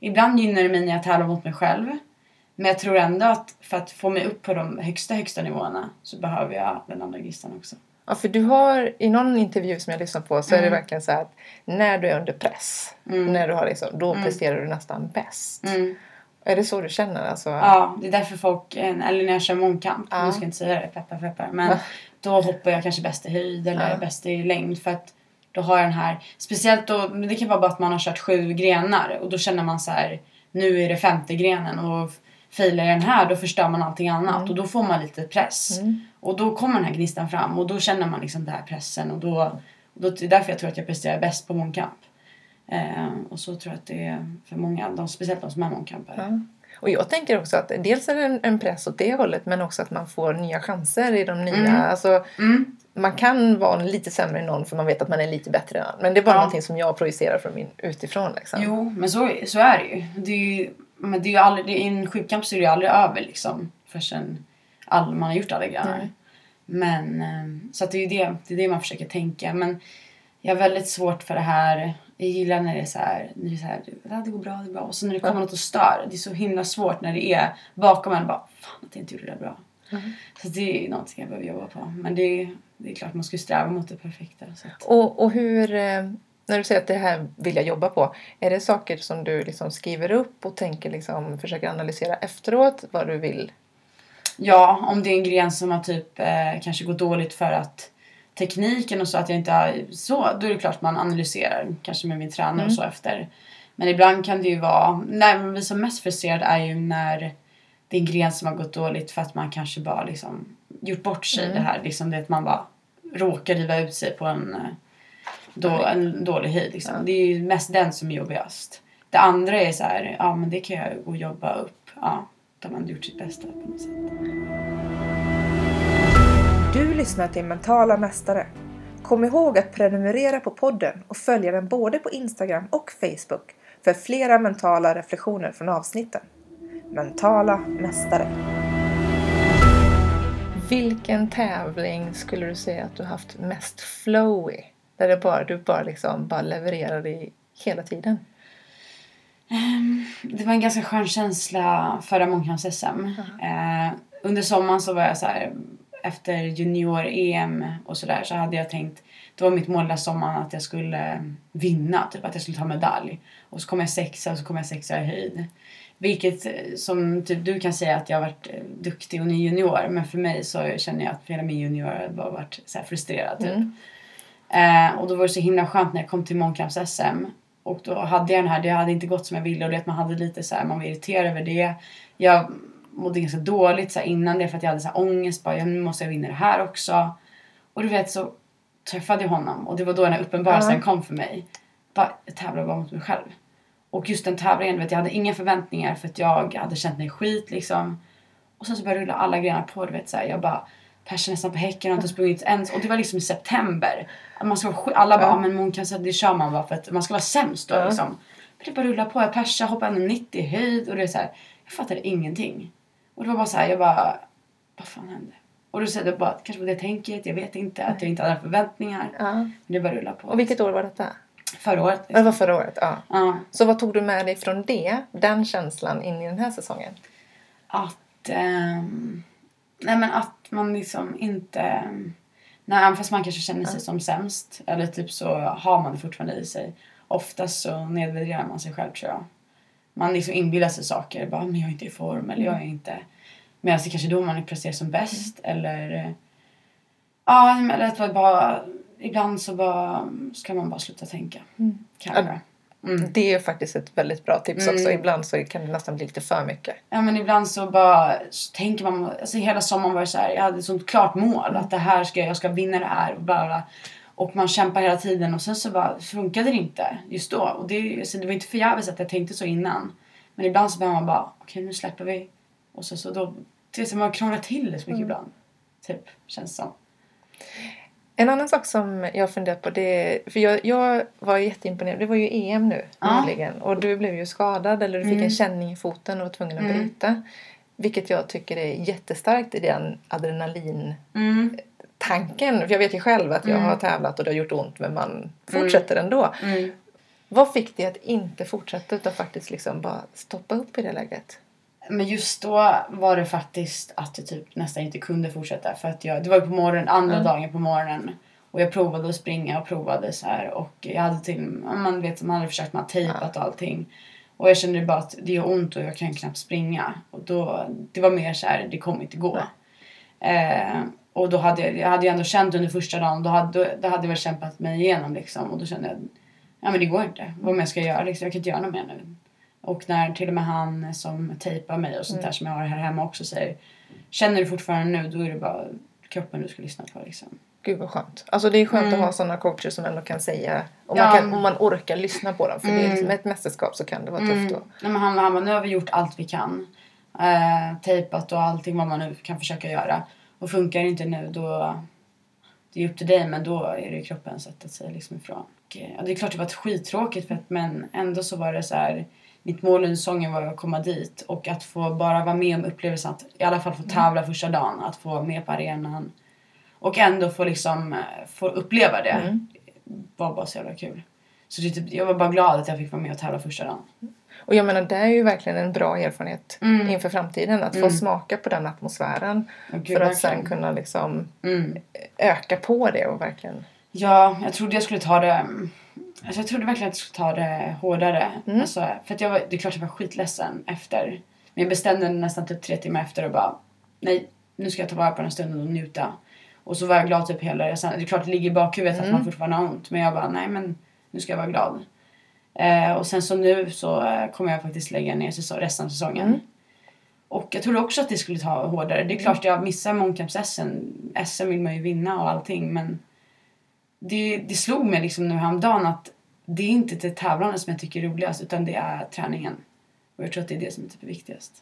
Ibland gynnar det mig när jag tävlar mot mig själv. Men jag tror ändå att för att få mig upp på de högsta, högsta nivåerna så behöver jag den andra gnistan också. Ja, för du har i någon intervju som jag lyssnat på så är det Mm. verkligen så att när du är under press, Mm. när du har liksom, då Mm. presterar du nästan bäst. Mm. Är det så du känner? Alltså, Ja, det är därför folk, eller när jag kör mångkamp, Ja. nu ska jag inte säga det, peppar peppar, men Va? då hoppar jag kanske bäst i höjd eller Ja. bäst i längd för att då har jag den här, speciellt då, det kan vara bara att man har kört sju grenar och då känner man så här, nu är det femte grenen och failar jag den här då förstör man allting annat Mm. och då får man lite press. Mm. Och då kommer den här gnistan fram och då känner man liksom den här pressen och då, och då det är därför jag tror att jag presterar bäst på mångkamp. Eh, och så tror jag att det är för många, de, speciellt de som är mångkampare. Ja. Och jag tänker också att dels är det en, press åt det hållet men också att man får nya chanser i de nya. Mm. Alltså, Mm. man kan vara lite sämre än någon för man vet att man är lite bättre än. Men det är bara Ja. någonting som jag projicerar från min utifrån. Liksom. Jo, men så, så är det ju. Det är ju men det är ju aldrig, det, I en sjukkamp så är det ju aldrig över liksom. Förrän all, man har gjort alla grejer. Nej. Men, eh, så det är ju det, det, är det man försöker tänka. Men jag har väldigt svårt för det här. Jag gillar när det är så här, när det är så här, det går bra, det är bra. Och så när det kommer Ja. något och stör. Det är så himla svårt när det är bakom en bara, fan att jag inte gjorde det bra. Mm. Så det är någonting jag behöver jobba på. Men det är, det är klart man ska sträva mot det perfekta. Att, Och, och hur, eh, när du säger att det här vill jag jobba på. Är det saker som du liksom skriver upp och tänker liksom, försöker analysera efteråt vad du vill? Ja, om det är en gren som har typ eh, kanske gått dåligt för att tekniken och så att jag inte har så, då är det klart man analyserar kanske med min tränare Mm. och så efter. Men ibland kan det ju vara, när man blir som mest frustrerad är ju när det är en gren som har gått dåligt för att man kanske bara liksom gjort bort sig Mm. det här liksom det att man bara råkar riva ut sig på en, eh, då, en dålig höjd liksom. Ja. Det är ju mest den som är jobbigast. Det andra är så här, ja men det kan jag gå och jobba upp. Ja, då har man gjort sitt bästa på något sätt. Du lyssnar till Mentala Mästare. Kom ihåg att prenumerera på podden och följa den både på Instagram och Facebook för flera mentala reflektioner från avsnitten. Mentala Mästare. Vilken tävling skulle du säga att du haft mest flow i? Där det bara, du bara, liksom, bara levererar i hela tiden. Det var en ganska skön känsla förra mångkamps-SM. Eh, under sommaren så var jag så här, efter junior-EM och sådär så hade jag tänkt, då var mitt mål den sommaren att jag skulle vinna, typ att jag skulle ta medalj. Och så kom jag sexa och så kom jag sexa i höjd. Vilket eh, som typ du kan säga att jag har varit eh, duktig och ny junior men för mig så känner jag att hela min junior bara varit så frustrerad typ. Mm. Eh, och då var det så himla skönt när jag kom till mångkamps-SM. Och då hade jag den här, det hade inte gått som jag ville och det man hade lite så här, man var irriterad över det. Jag mådde ganska dåligt så här, innan det för att jag hade så här ångest, bara ja, nu måste jag vinna det här också. Och du vet så träffade jag honom och det var då den här uppenbarelsen Ja. kom för mig. Bara, jag tävlar bara mot mig själv. Och just den tävlingen, vet, jag hade inga förväntningar för att jag hade känt mig skit liksom. Och sen så började rulla alla grenar på, du vet så här, jag bara persade nästan på häcken och har inte sprungit ens. Och det var liksom i september. Man ska alla bara, Ja. men mångkast, det kör man bara för att man ska vara sämst då Ja. liksom. Men det bara rullade på, jag persade, hoppade 90 i höjd och det är så här, jag fattade ingenting. Och det var bara så här, jag bara, vad fan hände? Och då säger jag bara, kanske var det tänket, jag vet inte, att jag inte hade förväntningar. Ja. Men det bara rullade på. Och vilket år var detta? Förra året. Det Liksom. var förra året. Ja. Ja. Så vad tog du med dig från det, den känslan in i den här säsongen? Att att... nej men att man liksom inte... Nej, även fast man kanske känner sig som sämst eller typ så har man det fortfarande i sig. Oftast så nedvärderar man sig själv tror jag. Man liksom inbillar sig saker. Bara, men jag är inte i form eller jag är inte... Medan det kanske då man presterar som bäst eller... eh, Ja, eller att bara... Ibland så bara ska man bara sluta tänka. Kan jag Ja. göra. Mm. Det är faktiskt ett väldigt bra tips också. Mm. Ibland så kan det nästan bli lite för mycket. Ja men ibland så bara så tänker man, alltså hela sommaren var det så här, jag hade ett sånt klart mål att det här ska jag, ska vinna det här och bla bla. Och man kämpar hela tiden och sen så bara funkade det inte just då. Och det, alltså, det var inte förgäves att jag tänkte så innan. Men ibland så behöver man bara, okej nu släpper vi. Och så, så då, det är som man krånglar till det så mycket ibland. Typ, känns som. En annan sak som jag funderat på det för jag, jag var jätteimponerad. Det var ju EM nu Ja. nyligen och du blev ju skadad eller du fick Mm. en känning i foten och var tvungen att Mm. bryta. Vilket jag tycker är jättestarkt i den adrenalintanken. Mm. För jag vet ju själv att jag Mm. har tävlat och det har gjort ont men man fortsätter ändå. Mm. Vad fick dig att inte fortsätta utan faktiskt liksom bara stoppa upp i det läget? Men just då var det faktiskt att jag typ nästan inte kunde fortsätta. För att jag, det var ju på morgonen, andra Mm. dagen på morgonen. Och jag provade att springa och provade så här. Och jag hade till, man vet man hade försökt med tejpat och allting. Och jag kände bara att det gör ont och jag kan knappt springa. Och då, det var mer så här, det kommer inte gå. Eh, och då hade jag, jag hade ju ändå känt under första dagen, då hade, då, då hade jag väl kämpat mig igenom liksom. Och då kände jag, ja men det går inte. Vad mer ska jag göra liksom? Jag kan inte göra något mer nu. Och när till och med han som tejpar mig och sånt Mm. där som jag har här hemma också säger Känner du fortfarande nu då är det bara kroppen du ska lyssna på liksom. Gud vad skönt. Alltså det är skönt Mm. att ha sådana coacher som ändå kan säga om, Ja. man, kan, om man orkar lyssna på dem. För det är Mm. liksom ett mästerskap så kan det vara Mm. tufft då. Nej, men han, han bara, nu har vi gjort allt vi kan. Eh, tejpat och allting vad man nu kan försöka göra. Och funkar det inte nu då det är upp till dig men då är det kroppen sätter sig liksom ifrån. Och, eh, ja, det är klart det var skittråkigt för att, men ändå så var det så här mitt mål under säsongen var att komma dit och att få bara vara med om upplevelsen att i alla fall få tävla första dagen, att få vara med på arenan och ändå få liksom eh, få uppleva det Mm. var bara så jävla kul. Så det, typ, jag var bara glad att jag fick vara med och tävla första dagen. Och jag menar det är ju verkligen en bra erfarenhet Mm. inför framtiden. Att få Mm. smaka på den atmosfären. Ja, gud, för att sen verkligen. kunna liksom Mm. öka på det och verkligen... Ja, jag trodde jag skulle ta det... Alltså jag trodde verkligen att jag skulle ta det hårdare. Mm. Alltså, för att jag var, det är klart jag var skitledsen efter. Men jag bestämde nästan typ tre timmar efter och bara nej, nu ska jag ta vara på den här stunden och njuta. Och så var jag glad typ hela resan. Det är klart det ligger i bakhuvudet att Mm. man fortfarande har ont. Men jag bara nej men nu ska jag vara glad. Eh, och sen så nu så eh, kommer jag faktiskt lägga ner säsong, resten av säsongen. Mm. Och jag trodde också att det skulle ta hårdare. Det är klart jag missar mångkamps-SM. SM vill man ju vinna och allting men det, det slog mig liksom nu häromdagen att det är inte det tävlande som jag tycker är roligast utan det är träningen. Och jag tror att det är det som är typ viktigast.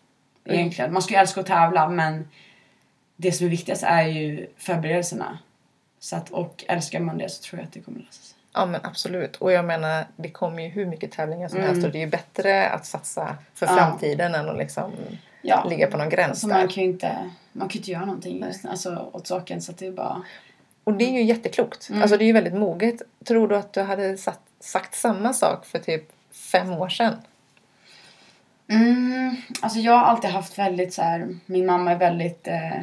Mm. Egentligen. Man ska ju älska att tävla men det som är viktigast är ju förberedelserna. Så att, och älskar man det så tror jag att det kommer lösa sig. Ja men absolut. Och jag menar det kommer ju hur mycket tävlingar som Mm. helst och det är ju bättre att satsa för Ja. framtiden än att liksom Ja. ligga på någon gräns Alltså där. man kan ju inte, man kan inte göra någonting just, alltså, åt saken så att det är bara... Och det är ju jätteklokt. Mm. Alltså det är ju väldigt moget. Tror du att du hade satt, sagt samma sak för typ fem år sedan? Mm, alltså jag har alltid haft väldigt så här, min mamma är väldigt, eh,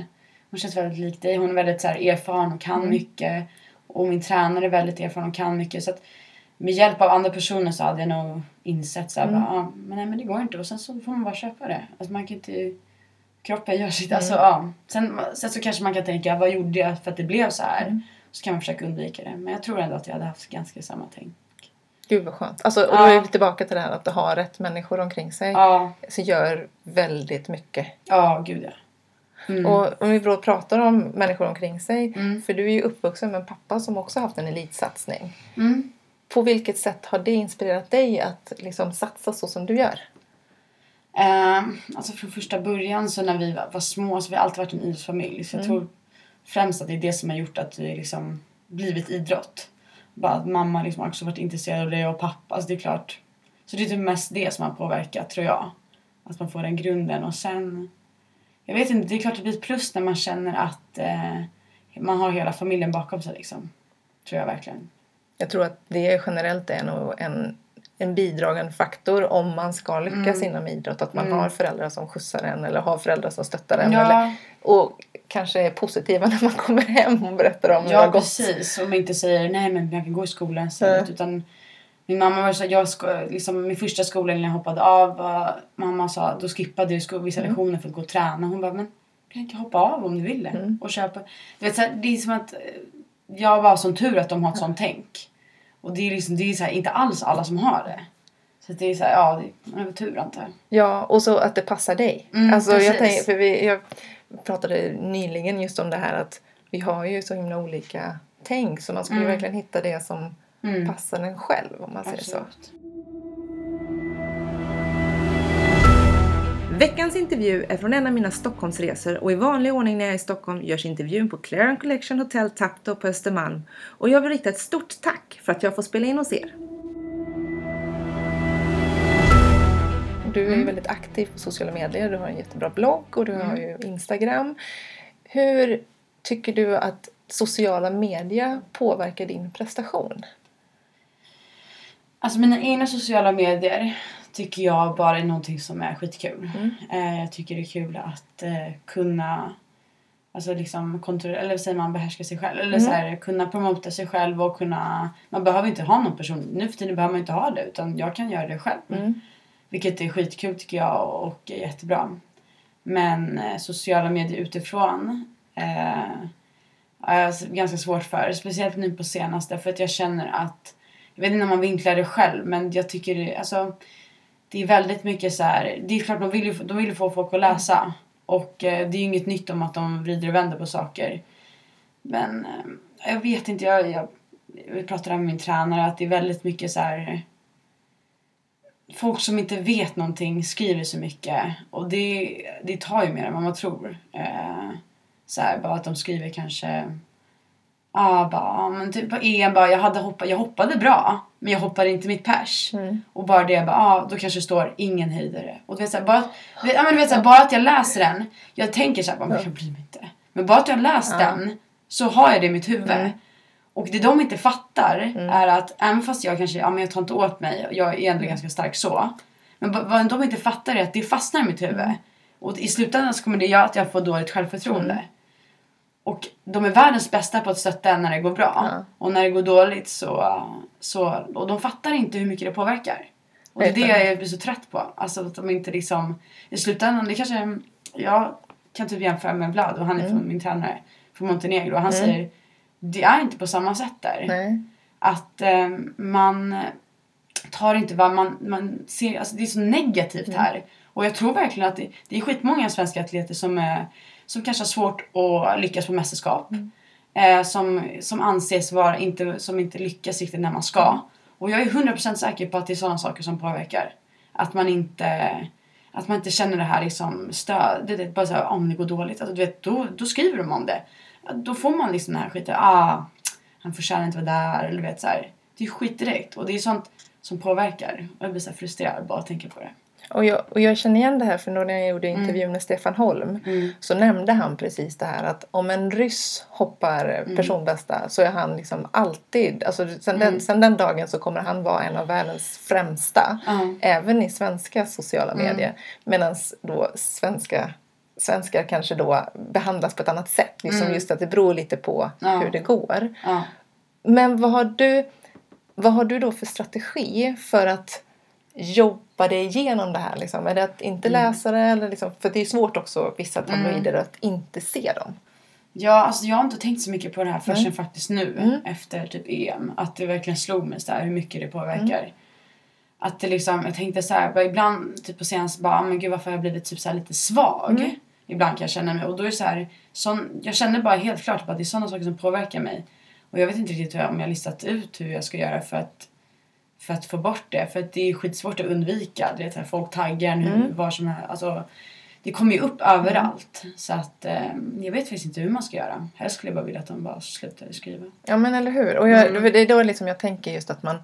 hon känns väldigt lik dig. Hon är väldigt så här, erfaren och kan Mm. mycket. Och min tränare är väldigt erfaren och kan mycket. Så att med hjälp av andra personer så hade jag nog insett så här, Mm. bara, ah, men nej men det går inte. Och sen så får man bara köpa det. Alltså man kan inte, kroppen gör sitt, alltså Mm. ja. Sen, sen så kanske man kan tänka, vad gjorde jag för att det blev så här? Mm. Så kan man försöka undvika det. Men jag tror ändå att jag hade haft ganska samma tänk. Gud vad skönt. Alltså, och då är vi tillbaka till det här att du har rätt människor omkring sig. Ja, Så gör väldigt mycket. ja gud ja. Mm. Och om vi då pratar om människor omkring sig. Mm. För du är ju uppvuxen med en pappa som också haft en elitsatsning. Mm. På vilket sätt har det inspirerat dig att liksom satsa så som du gör? Eh, alltså från första början så när vi var, var små så har vi alltid varit en idrottsfamilj. Så jag Mm. tror främst att det är det som har gjort att vi liksom blivit idrott. Bara att mamma liksom också varit intresserad av det och pappa. Alltså det är klart. Så det är typ mest det som har påverkat tror jag. Att man får den grunden och sen. Jag vet inte, det är klart det blir ett plus när man känner att eh, man har hela familjen bakom sig liksom. Tror jag verkligen. Jag tror att det generellt är nog en en bidragande faktor om man ska lyckas Mm. inom idrott. Att man Mm. har föräldrar som skjutsar en eller har föräldrar som stöttar en. Ja. Eller, och kanske är positiva när man kommer hem och berättar om hur det har Ja gått. precis, och man inte säger nej men jag kan gå i skolan istället. Nej. Utan min mamma var så jag ska, liksom, min första skola när jag hoppade av, var, mamma sa då skippade jag sko- vissa Mm. lektioner för att gå och träna. Hon bara men du kan inte hoppa av om du vill det. Mm. Och köpa. Du vet, så här, det är som att eh, jag var som tur att de har ett sånt tänk. Och det är, liksom, det är så här, inte alls alla som har det. Så det är så här, ja det är väl tur antar jag. Ja, och så att det passar dig. Mm, alltså, jag, precis. tänker, för vi, jag pratade nyligen just om det här att vi har ju så himla olika tänk så man skulle Mm. verkligen hitta det som Mm. passar en själv om man säger så. Veckans intervju är från en av mina Stockholmsresor och i vanlig ordning när jag är i Stockholm görs intervjun på Claren Collection Hotel Tapto på Östermalm. Och jag vill rikta ett stort tack för att jag får spela in hos er. Du är ju Mm. väldigt aktiv på sociala medier. Du har en jättebra blogg och du har Mm. ju Instagram. Hur tycker du att sociala medier påverkar din prestation? Alltså mina egna sociala medier tycker jag bara är någonting som är skitkul. Mm. Eh, jag tycker det är kul att eh, kunna Alltså liksom kontrollera, eller säger man, behärska sig själv. Eller Mm. så här, kunna promota sig själv och kunna... Man behöver inte ha någon person. Nu för tiden behöver man inte ha det utan jag kan göra det själv. Mm. Vilket är skitkul tycker jag och är jättebra. Men eh, sociala medier utifrån eh, är jag s- ganska svårt för. Speciellt nu på senaste för att jag känner att jag vet inte om man vinklar det själv men jag tycker det, alltså, det är väldigt mycket så här. Det är klart de vill ju, de vill ju få folk att läsa. Och eh, det är ju inget nytt om att de vrider och vänder på saker. Men eh, jag vet inte, jag, jag, jag pratade med min tränare att det är väldigt mycket så här. Folk som inte vet någonting skriver så mycket och det, det tar ju mer än vad man tror. Eh, så här, bara att de skriver kanske Ja, ah, bara, men typ på EM bara, jag, hade hoppa, jag hoppade bra, men jag hoppade inte mitt pers. Mm. Och bara det, bara, ah, då kanske det står ingen höjdare. Och du vet, så här, bara, vet, ja, men du vet, så här, bara att jag läser den, jag tänker så här, bara, men jag bryr mig inte. Men bara att jag läst Ja. den, så har jag det i mitt huvud. Mm. Och det de inte fattar Mm. är att även fast jag kanske, ja men jag tar inte åt mig, jag är ändå ganska stark så. Men vad de inte fattar är att det fastnar i mitt huvud. Mm. Och i slutändan så kommer det göra att jag får dåligt självförtroende. Och de är världens bästa på att stötta när det går bra. Ja. Och när det går dåligt så, så... Och de fattar inte hur mycket det påverkar. Och det är det jag. blir så trött på. Alltså att de inte liksom... I slutändan, det kanske... Jag kan typ jämföra med Vlad och han är Mm. från min tränare från Montenegro. Och han Mm. säger det är inte på samma sätt där. Nej. Att eh, man tar inte vad man, man ser. Alltså det är så negativt Mm. här. Och jag tror verkligen att det, det är skitmånga svenska atleter som, är, som kanske har svårt att lyckas på mästerskap. Mm. Eh, som, som anses vara inte, som inte lyckas riktigt när man ska. Och jag är 100% säker på att det är sådana saker som påverkar. Att man inte, att man inte känner det här liksom stöd. Det är bara så här, om det går dåligt. Alltså, du vet, då, då skriver de om det. Då får man liksom den här skiten. Ah, han förtjänar inte vara där. Eller du vet så här. Det är skit direkt. Och det är sånt som påverkar. Och jag blir så frustrerad bara att tänka på det. Och jag, och jag känner igen det här för när jag gjorde intervjun med Stefan Holm Mm. så nämnde han precis det här att om en ryss hoppar personbästa så är han liksom alltid, alltså sen, den, sen den dagen så kommer han vara en av världens främsta. Även i svenska sociala medier. Medan då svenska svenskar kanske då behandlas på ett annat sätt. Liksom Mm. just att det beror lite på Ja. hur det går. Ja. Men vad har du, vad har du då för strategi för att jobba dig igenom det här? Liksom? Är det att inte Mm. läsa det? Eller liksom, för det är svårt också vissa tabloider att inte se dem. Ja, alltså jag har inte tänkt så mycket på det här förrän Nej. faktiskt nu Mm. efter typ EM. Att det verkligen slog mig så här, hur mycket det påverkar. Att det liksom, jag tänkte så här, ibland typ på senaste bara, "Ah, men gud varför har jag blivit typ så här lite svag? Mm. Ibland kan jag känna mig. Och då är det så här, sån, jag känner bara helt klart att det är sådana saker som påverkar mig. Och jag vet inte riktigt hur jag, om jag har listat ut hur jag ska göra för att för att få bort det. För att det är skitsvårt att undvika. Du vet, folk taggar nu, Mm. var som helst. Alltså, det kommer ju upp överallt. Så att eh, jag vet faktiskt inte hur man ska göra. Helst skulle jag bara vilja att de bara slutade skriva. Ja men eller hur. Och jag, Mm. det är då liksom jag tänker just att man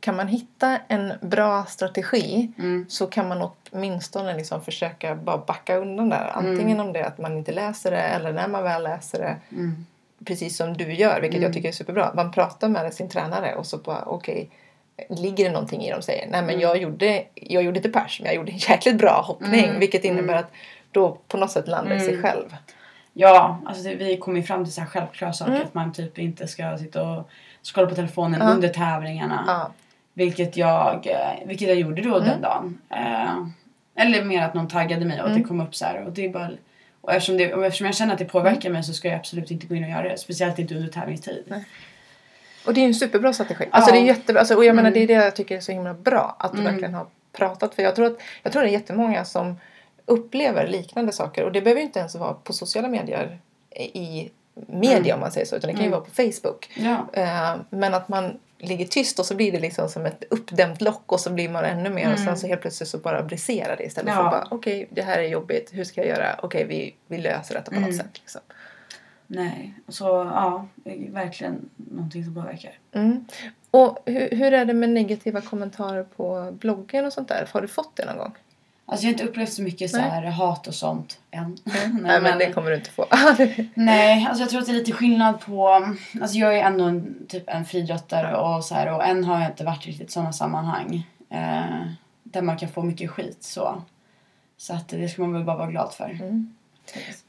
kan man hitta en bra strategi Mm. så kan man åtminstone liksom försöka bara backa undan där. Antingen om det är att man inte läser det eller när man väl läser det. Mm. Precis som du gör, vilket Mm. jag tycker är superbra. Man pratar med sin tränare och så bara okej, ligger det någonting i de säger. Nej men jag gjorde, jag gjorde inte pers men jag gjorde en jäkligt bra hoppning. Mm, Vilket innebär mm. att då på något sätt landar i sig Mm. själv. Ja, alltså det, vi kommer ju fram till så här självklara saker. Mm. Att man typ inte ska sitta och scrolla på telefonen Ja. under tävlingarna. Ja. Vilket, jag, eh, vilket jag gjorde då Mm. den dagen. Eh, eller mer att någon taggade mig och att Mm. det kom upp så här. Och, det är bara, och, eftersom det, och eftersom jag känner att det påverkar mig så ska jag absolut inte gå in och göra det. Speciellt inte under tävlingstid. Nej. Och det är ju en superbra strategi. Alltså det är jättebra. Alltså, och jag menar Mm. det är det jag tycker är så himla bra. Att du Mm. verkligen har pratat. För jag tror, att, jag tror det är jättemånga som upplever liknande saker. Och det behöver ju inte ens vara på sociala medier i media Mm. om man säger så. Utan det kan ju Mm. vara på Facebook. Ja. Eh, men att man ligger tyst och så blir det liksom som ett uppdämt lock och så blir man ännu mer och Mm. sen så helt plötsligt så bara briserar det istället Ja. för att bara okej det här är jobbigt, hur ska jag göra? Okej vi, vi löser detta på något Mm. sätt. Liksom. Nej. Så ja, verkligen någonting som påverkar. Mm. Och hur, hur är det med negativa kommentarer på bloggen och sånt där? Har du fått det någon gång? Alltså jag har inte upplevt så mycket så Nej. här hat och sånt än. Nej, men det kommer du inte få. Nej, alltså jag tror att det är lite skillnad på... Alltså jag är ändå en, typ en friidrottare och så här och än har jag inte varit riktigt i sådana sammanhang. Eh, där man kan få mycket skit så. Så att det ska man väl bara vara glad för. Mm.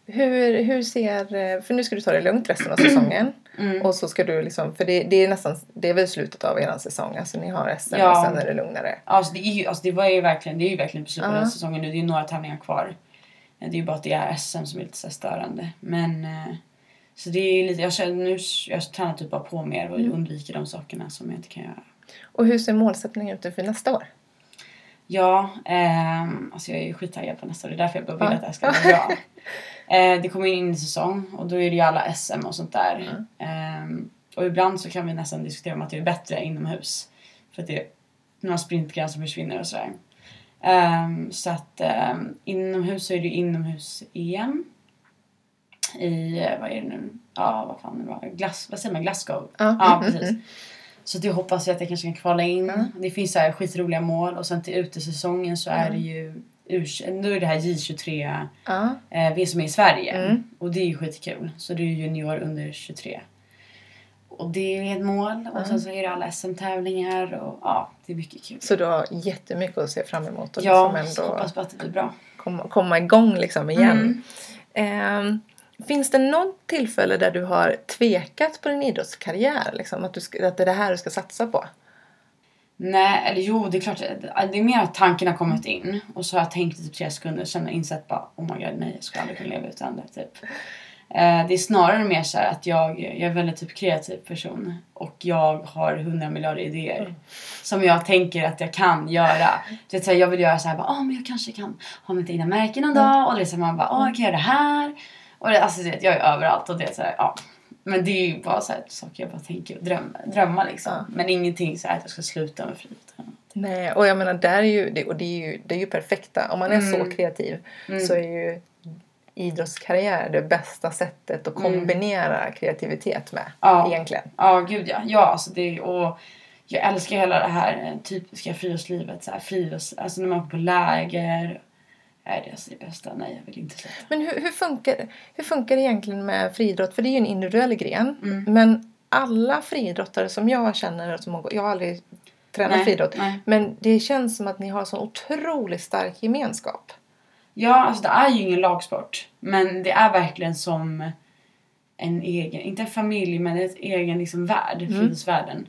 Hur, hur ser... För nu ska du ta det lugnt resten av säsongen. Mm. Och så ska du liksom... För det, det är nästan... Det är väl slutet av er säsong. Alltså ni har SM Ja. och sen är det lugnare. Alltså det, är ju, alltså det var ju verkligen, det är ju verkligen på slutet av Ja. den säsongen nu. Det är några tävlingar kvar. Det är ju bara att det är SM som är lite så störande. Men... Eh, så det är lite, jag känner nu, jag tränar typ bara på mer och Mm. undviker de sakerna som jag inte kan göra. Och hur ser målsättningen ut för nästa år? Ja, ehm, alltså jag är ju skittaggad på nästa år. Det är därför jag bara vill att det här ska gå bra. Eh, det kommer in i säsong och då är det ju alla SM och sånt där. Ehm, och ibland så kan vi nästan diskutera om att det är bättre inomhus. För att det är några sprintgrenar som försvinner och sådär. Ehm, så att ehm, inomhus så är det ju inomhus-EM. I, eh, vad är det nu? Ja, vad fan det var? Glass, vad säger man? Glasgow? Ja. Mm, precis. mm, Så det hoppas jag att jag kanske kan kvala in. Ja. Det finns så här skitroliga mål och sen till utesäsongen så är det ju U- nu är det här J23 Ja. eh, vi som är i Sverige. Mm. Och det är ju skitkul. Så det är ju junior under 23. Och det är ett mål. Och sen så är det alla SM-tävlingar och ja, det är mycket kul. Så du har jättemycket att se fram emot och ja, liksom ändå hoppas på att det blir bra. komma, komma igång liksom igen. Mm. Ehm, finns det något tillfälle där du har tvekat på din idrottskarriär? Liksom, att, du att det är det här du ska satsa på? Nej, eller jo, det är klart. Det är mer att tanken har kommit in. Och så har jag tänkt i typ tre sekunder och sen insett bara oh my god, nej, jag ska aldrig kunna leva utan det. Typ. Eh, det är snarare mer så att jag, jag är en väldigt typ kreativ person. Och jag har hundra miljarder idéer. Som jag tänker att jag kan göra. Du vet, så här, jag vill göra så här, bara, oh, men jag kanske kan ha mitt egna märke någon dag. Och här, man bara, åh, jag kan göra det här. Och det, alltså, vet, jag är överallt och det är så här, ja. Men det är ju bara så här, saker jag bara tänker och drömmer, drömma liksom. Ja. Men ingenting så här att jag ska sluta med friidrott. Nej, och jag menar, där är ju, det, och det är ju, det är ju perfekta. Om man är så Mm. kreativ Mm. så är ju idrottskarriär det bästa sättet att kombinera kreativitet med. Mm. Ja. Egentligen. Ja, gud ja. Ja, alltså det och jag älskar hela det här eh, typiska friluftslivet. Så här, frilufts, alltså när man är på läger. Nej, det är alltså det bästa. Nej, jag vill inte sluta. Men hur, hur, funkar, hur funkar det egentligen med friidrott? För det är ju en individuell gren. Mm. Men alla friidrottare som jag känner, som jag har aldrig tränat Nej, friidrott. nej. Men det känns som att ni har så otroligt stark gemenskap. Ja, alltså det är ju ingen lagsport. Men det är verkligen som en egen, inte en familj, men ett egen liksom värld, Mm. friluftsvärlden.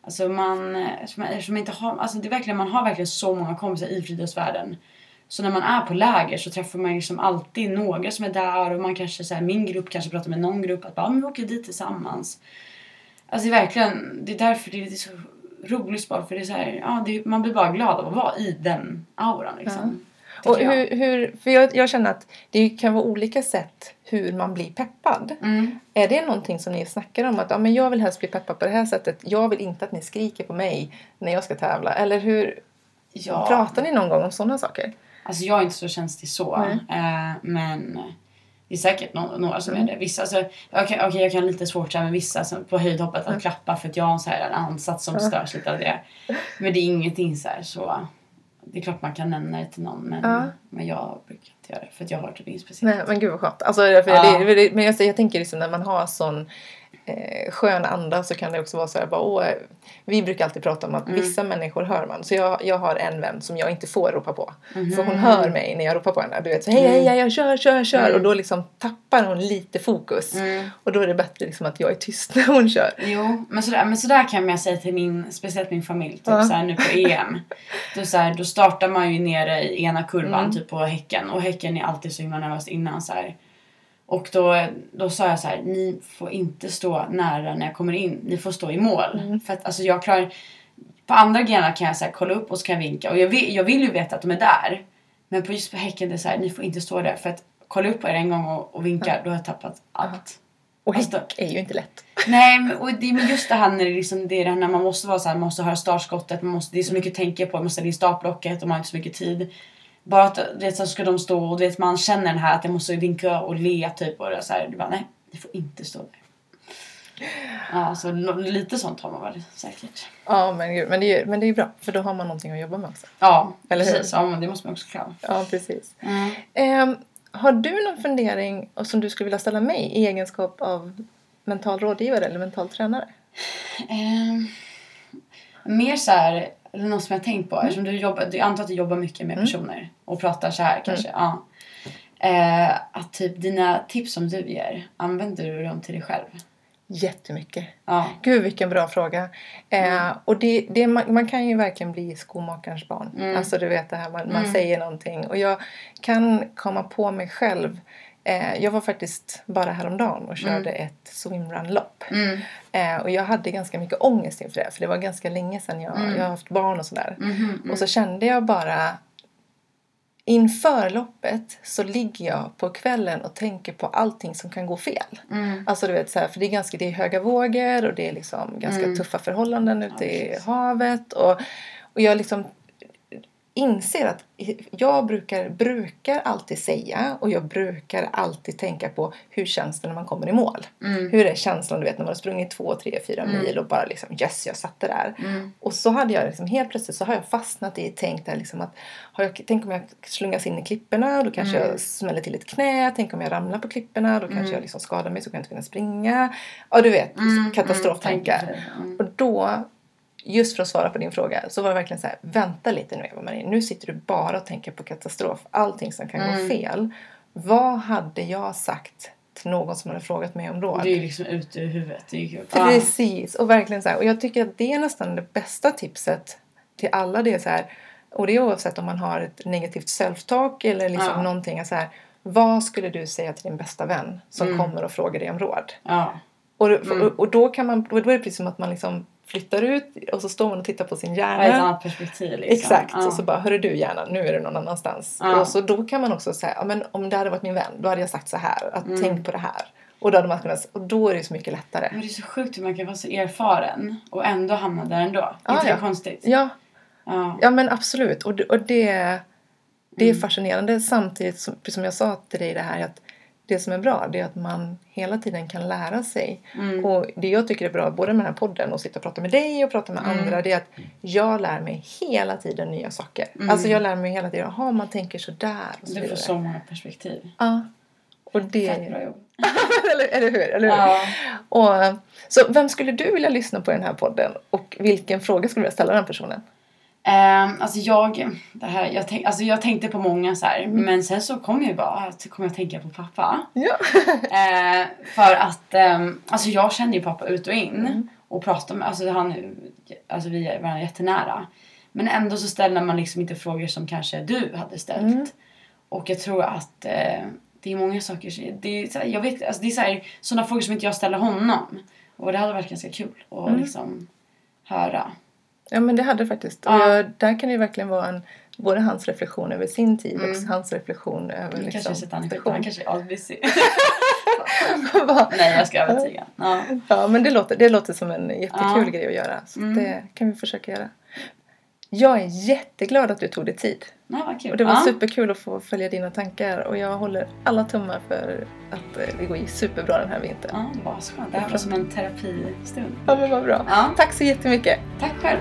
Alltså man, eftersom man inte har, alltså det är verkligen, man har verkligen så många kompisar i friluftsvärlden. Så när man är på läger så träffar man liksom alltid några som är där och man kanske så här, min grupp kanske pratar med någon grupp att bara, "Ah, men vi åker dit tillsammans. Alltså det är verkligen, det är därför det är så rolig sport för det är så här, ja, det, man blir bara glad av att vara i den auran liksom. Och tycker jag. hur, hur, för jag, jag känner att det kan vara olika sätt hur man blir peppad. Mm. Är det någonting som ni snackar om? Att ja, men jag vill helst bli peppad på det här sättet. Jag vill inte att ni skriker på mig när jag ska tävla. Eller hur Ja. pratar ni någon gång om sådana saker? Alltså jag är inte så känslig så. Eh, men det är säkert no- några som Mm. är det. Vissa, alltså, kan, okej, jag kan lite svårt så här med vissa som, på höjdhoppet Mm. att klappa för att jag har så här en ansats som störs lite av det. Men det är ingenting så här så. Det är klart man kan nämna det till någon men, Ja. men jag brukar inte göra det för att jag har typ inget speciellt. Nej, men gud vad skönt. Alltså, därför Ja. det, det, men jag, jag tänker liksom när man har sån eh, skön anda så kan det också vara så här, bara, åh, eh, vi brukar alltid prata om att Mm. vissa människor hör man. Så jag, jag har en vän som jag inte får ropa på. Mhm. För hon hör mig när jag ropar på henne. Du vet, så, hej, hej, hej, jag kör, kör, kör. Mm. Och då liksom tappar hon lite fokus. Mm. Och då är det bättre liksom att jag är tyst när hon kör. Jo, men sådär, men sådär kan jag säga till min, speciellt min familj, typ Ja. såhär nu på EM. Då, såhär, då startar man ju nere i ena kurvan, Mm. typ på Häcken. Och Häcken är alltid så himla nervös innan såhär. Och då, då sa jag så här: ni får inte stå nära när jag kommer in. Ni får stå i mål. Mm. För att alltså jag klarar... På andra grenar kan jag så här, kolla upp och så kan jag vinka. Och jag vill, jag vill ju veta att de är där. Men på just på Häcken det är så här, ni får inte stå där. För att kolla upp på er en gång och, och vinka, då har jag tappat allt. Och Alltså- häck är ju inte lätt. Nej, men, och det, men just det här när det, liksom, det är det här när man måste vara så här, man måste höra startskottet, man måste, det är så mycket att tänka på, man måste ställa in startblocket och man har inte så mycket tid. Bara att du vet, så ska de stå och vet, man känner den här att jag måste vinka och le typ och det så här, du bara nej, ni får inte stå där. Ja, så lite sånt har man väl säkert. Ja, men, gud, men, det är, men det är bra. För då har man någonting att jobba med också. Ja, Eller hur? precis. Ja, men det måste man också klara. Ja, precis. Mm. Ehm, har du någon fundering som du skulle vilja ställa mig i egenskap av mental rådgivare eller mental tränare? Ehm, mer så här, eller något som jag tänkt på, eftersom du jobbar, jag antar att du jobbar mycket med personer och pratar så här kanske. Ja. Eh, att typ dina tips som du ger, använder du dem till dig själv? Jättemycket. Ja. Gud vilken bra fråga. Eh, och det, det, man, man kan ju verkligen bli skomakarens barn. Mm. Alltså du vet det här, man, man Mm. säger någonting. Och jag kan komma på mig själv. Eh, jag var faktiskt bara häromdagen och körde ett swimrun-lopp. Mm. Eh, och jag hade ganska mycket ångest inför det. För det var ganska länge sedan jag, Mm. jag har haft barn och sådär. Mhm, Och så kände jag bara Inför loppet så ligger jag på kvällen och tänker på allting som kan gå fel. mm. Alltså du vet så här, för det är ganska det är höga vågor och det är liksom ganska Mm. tuffa förhållanden ute Ja, i havet. Och, och jag liksom inser att jag brukar, brukar alltid säga och jag brukar alltid tänka på hur känns det när man kommer i mål. Mm. Hur är känslan du vet när man har sprungit två, tre, fyra Mm. mil och bara liksom yes jag satte där. Mm. Och så hade jag liksom, helt plötsligt så har jag fastnat i tänkt där liksom att har jag, tänk om jag slungas in i klipporna då kanske Mm. jag smäller till ett knä. Tänk om jag ramlar på klipporna då kanske Mm. jag liksom skadar mig så kan jag inte kunna springa. Ja du vet, Mm. katastroftankar. Mm. Mm. Och då, just för att svara på din fråga, så var det verkligen så här, vänta lite nu Eva-Marie, nu sitter du bara och tänker på katastrof, allting som kan gå Mm. fel. Vad hade jag sagt till någon som hade frågat mig om råd? Det är ju liksom ute ur huvudet. Det är ju kul. Precis, och verkligen så här. Och jag tycker att det är nästan det bästa tipset till alla. Det är så här, och det är oavsett om man har ett negativt self-talk eller liksom Ja. någonting. Så här, vad skulle du säga till din bästa vän som Mm. kommer och frågar dig om råd? Ja. Och, Mm. och, och då kan man, då är det precis som att man liksom flyttar ut och så står man och tittar på sin Ja. hjärna. Ett annat perspektiv liksom. Exakt, Ja. och så bara, hörru du hjärna, nu är du någon annanstans. Ja. Och så då kan man också säga, ja men om det hade varit min vän, då hade jag sagt så här, att Mm. tänk på det här. Och då hade man kunnat, och då är det så mycket lättare. Men det är så sjukt hur man kan vara så erfaren och ändå hamna där ändå. Ja, inte det ja. konstigt? Ja, Ja. Ja men absolut. Och det, och det, det är Mm. fascinerande samtidigt som, som jag sa till dig det här att det som är bra det är att man hela tiden kan lära sig. Mm. Och det jag tycker är bra både med den här podden och sitta och prata med dig och prata med Mm. andra det är att jag lär mig hela tiden nya saker. Mm. Alltså jag lär mig hela tiden, jaha man tänker sådär och så Du får så många perspektiv. Ja. Och det... Fett bra jobb. eller, eller hur? Eller hur? Ja. Och, så vem skulle du vilja lyssna på i den här podden? Och vilken fråga skulle du vilja ställa den personen? Um, alltså jag, det här, jag, tänk, alltså jag tänkte på många så här, men sen så kom jag bara att kom jag tänka på pappa. Ja. Eh, för att ehm, alltså jag känner ju pappa ut och in Mm. och pratar med, alltså han, alltså vi är varandra jättenära. Men ändå så ställer man liksom inte frågor som kanske du hade ställt. Mm. Och jag tror att eh, det är många saker, det är, här, jag vet, alltså det är sådana frågor som inte jag ställer honom. Och det hade varit ganska kul att Mm. liksom höra. Ja men det hade det faktiskt. Och Ja. jag, där kan det ju verkligen vara en, både hans reflektion över sin tid Mm. och hans reflektion över liksom, kanske sätter han i skiten, han kanske är asbusy. Va? Nej jag ska övertyga. Ja. ja men det låter, det låter som en jättekul Ja. grej att göra. Så Mm. det kan vi försöka göra. Jag är jätteglad att du tog dig tid. Ja, vad kul. Och det var ja. superkul att få följa dina tankar och jag håller alla tummar för att eh, det går superbra den här vintern. Ja, så skönt. Det här var som en terapistund. Ja men vad bra. Ja, Tack så jättemycket. tack själv.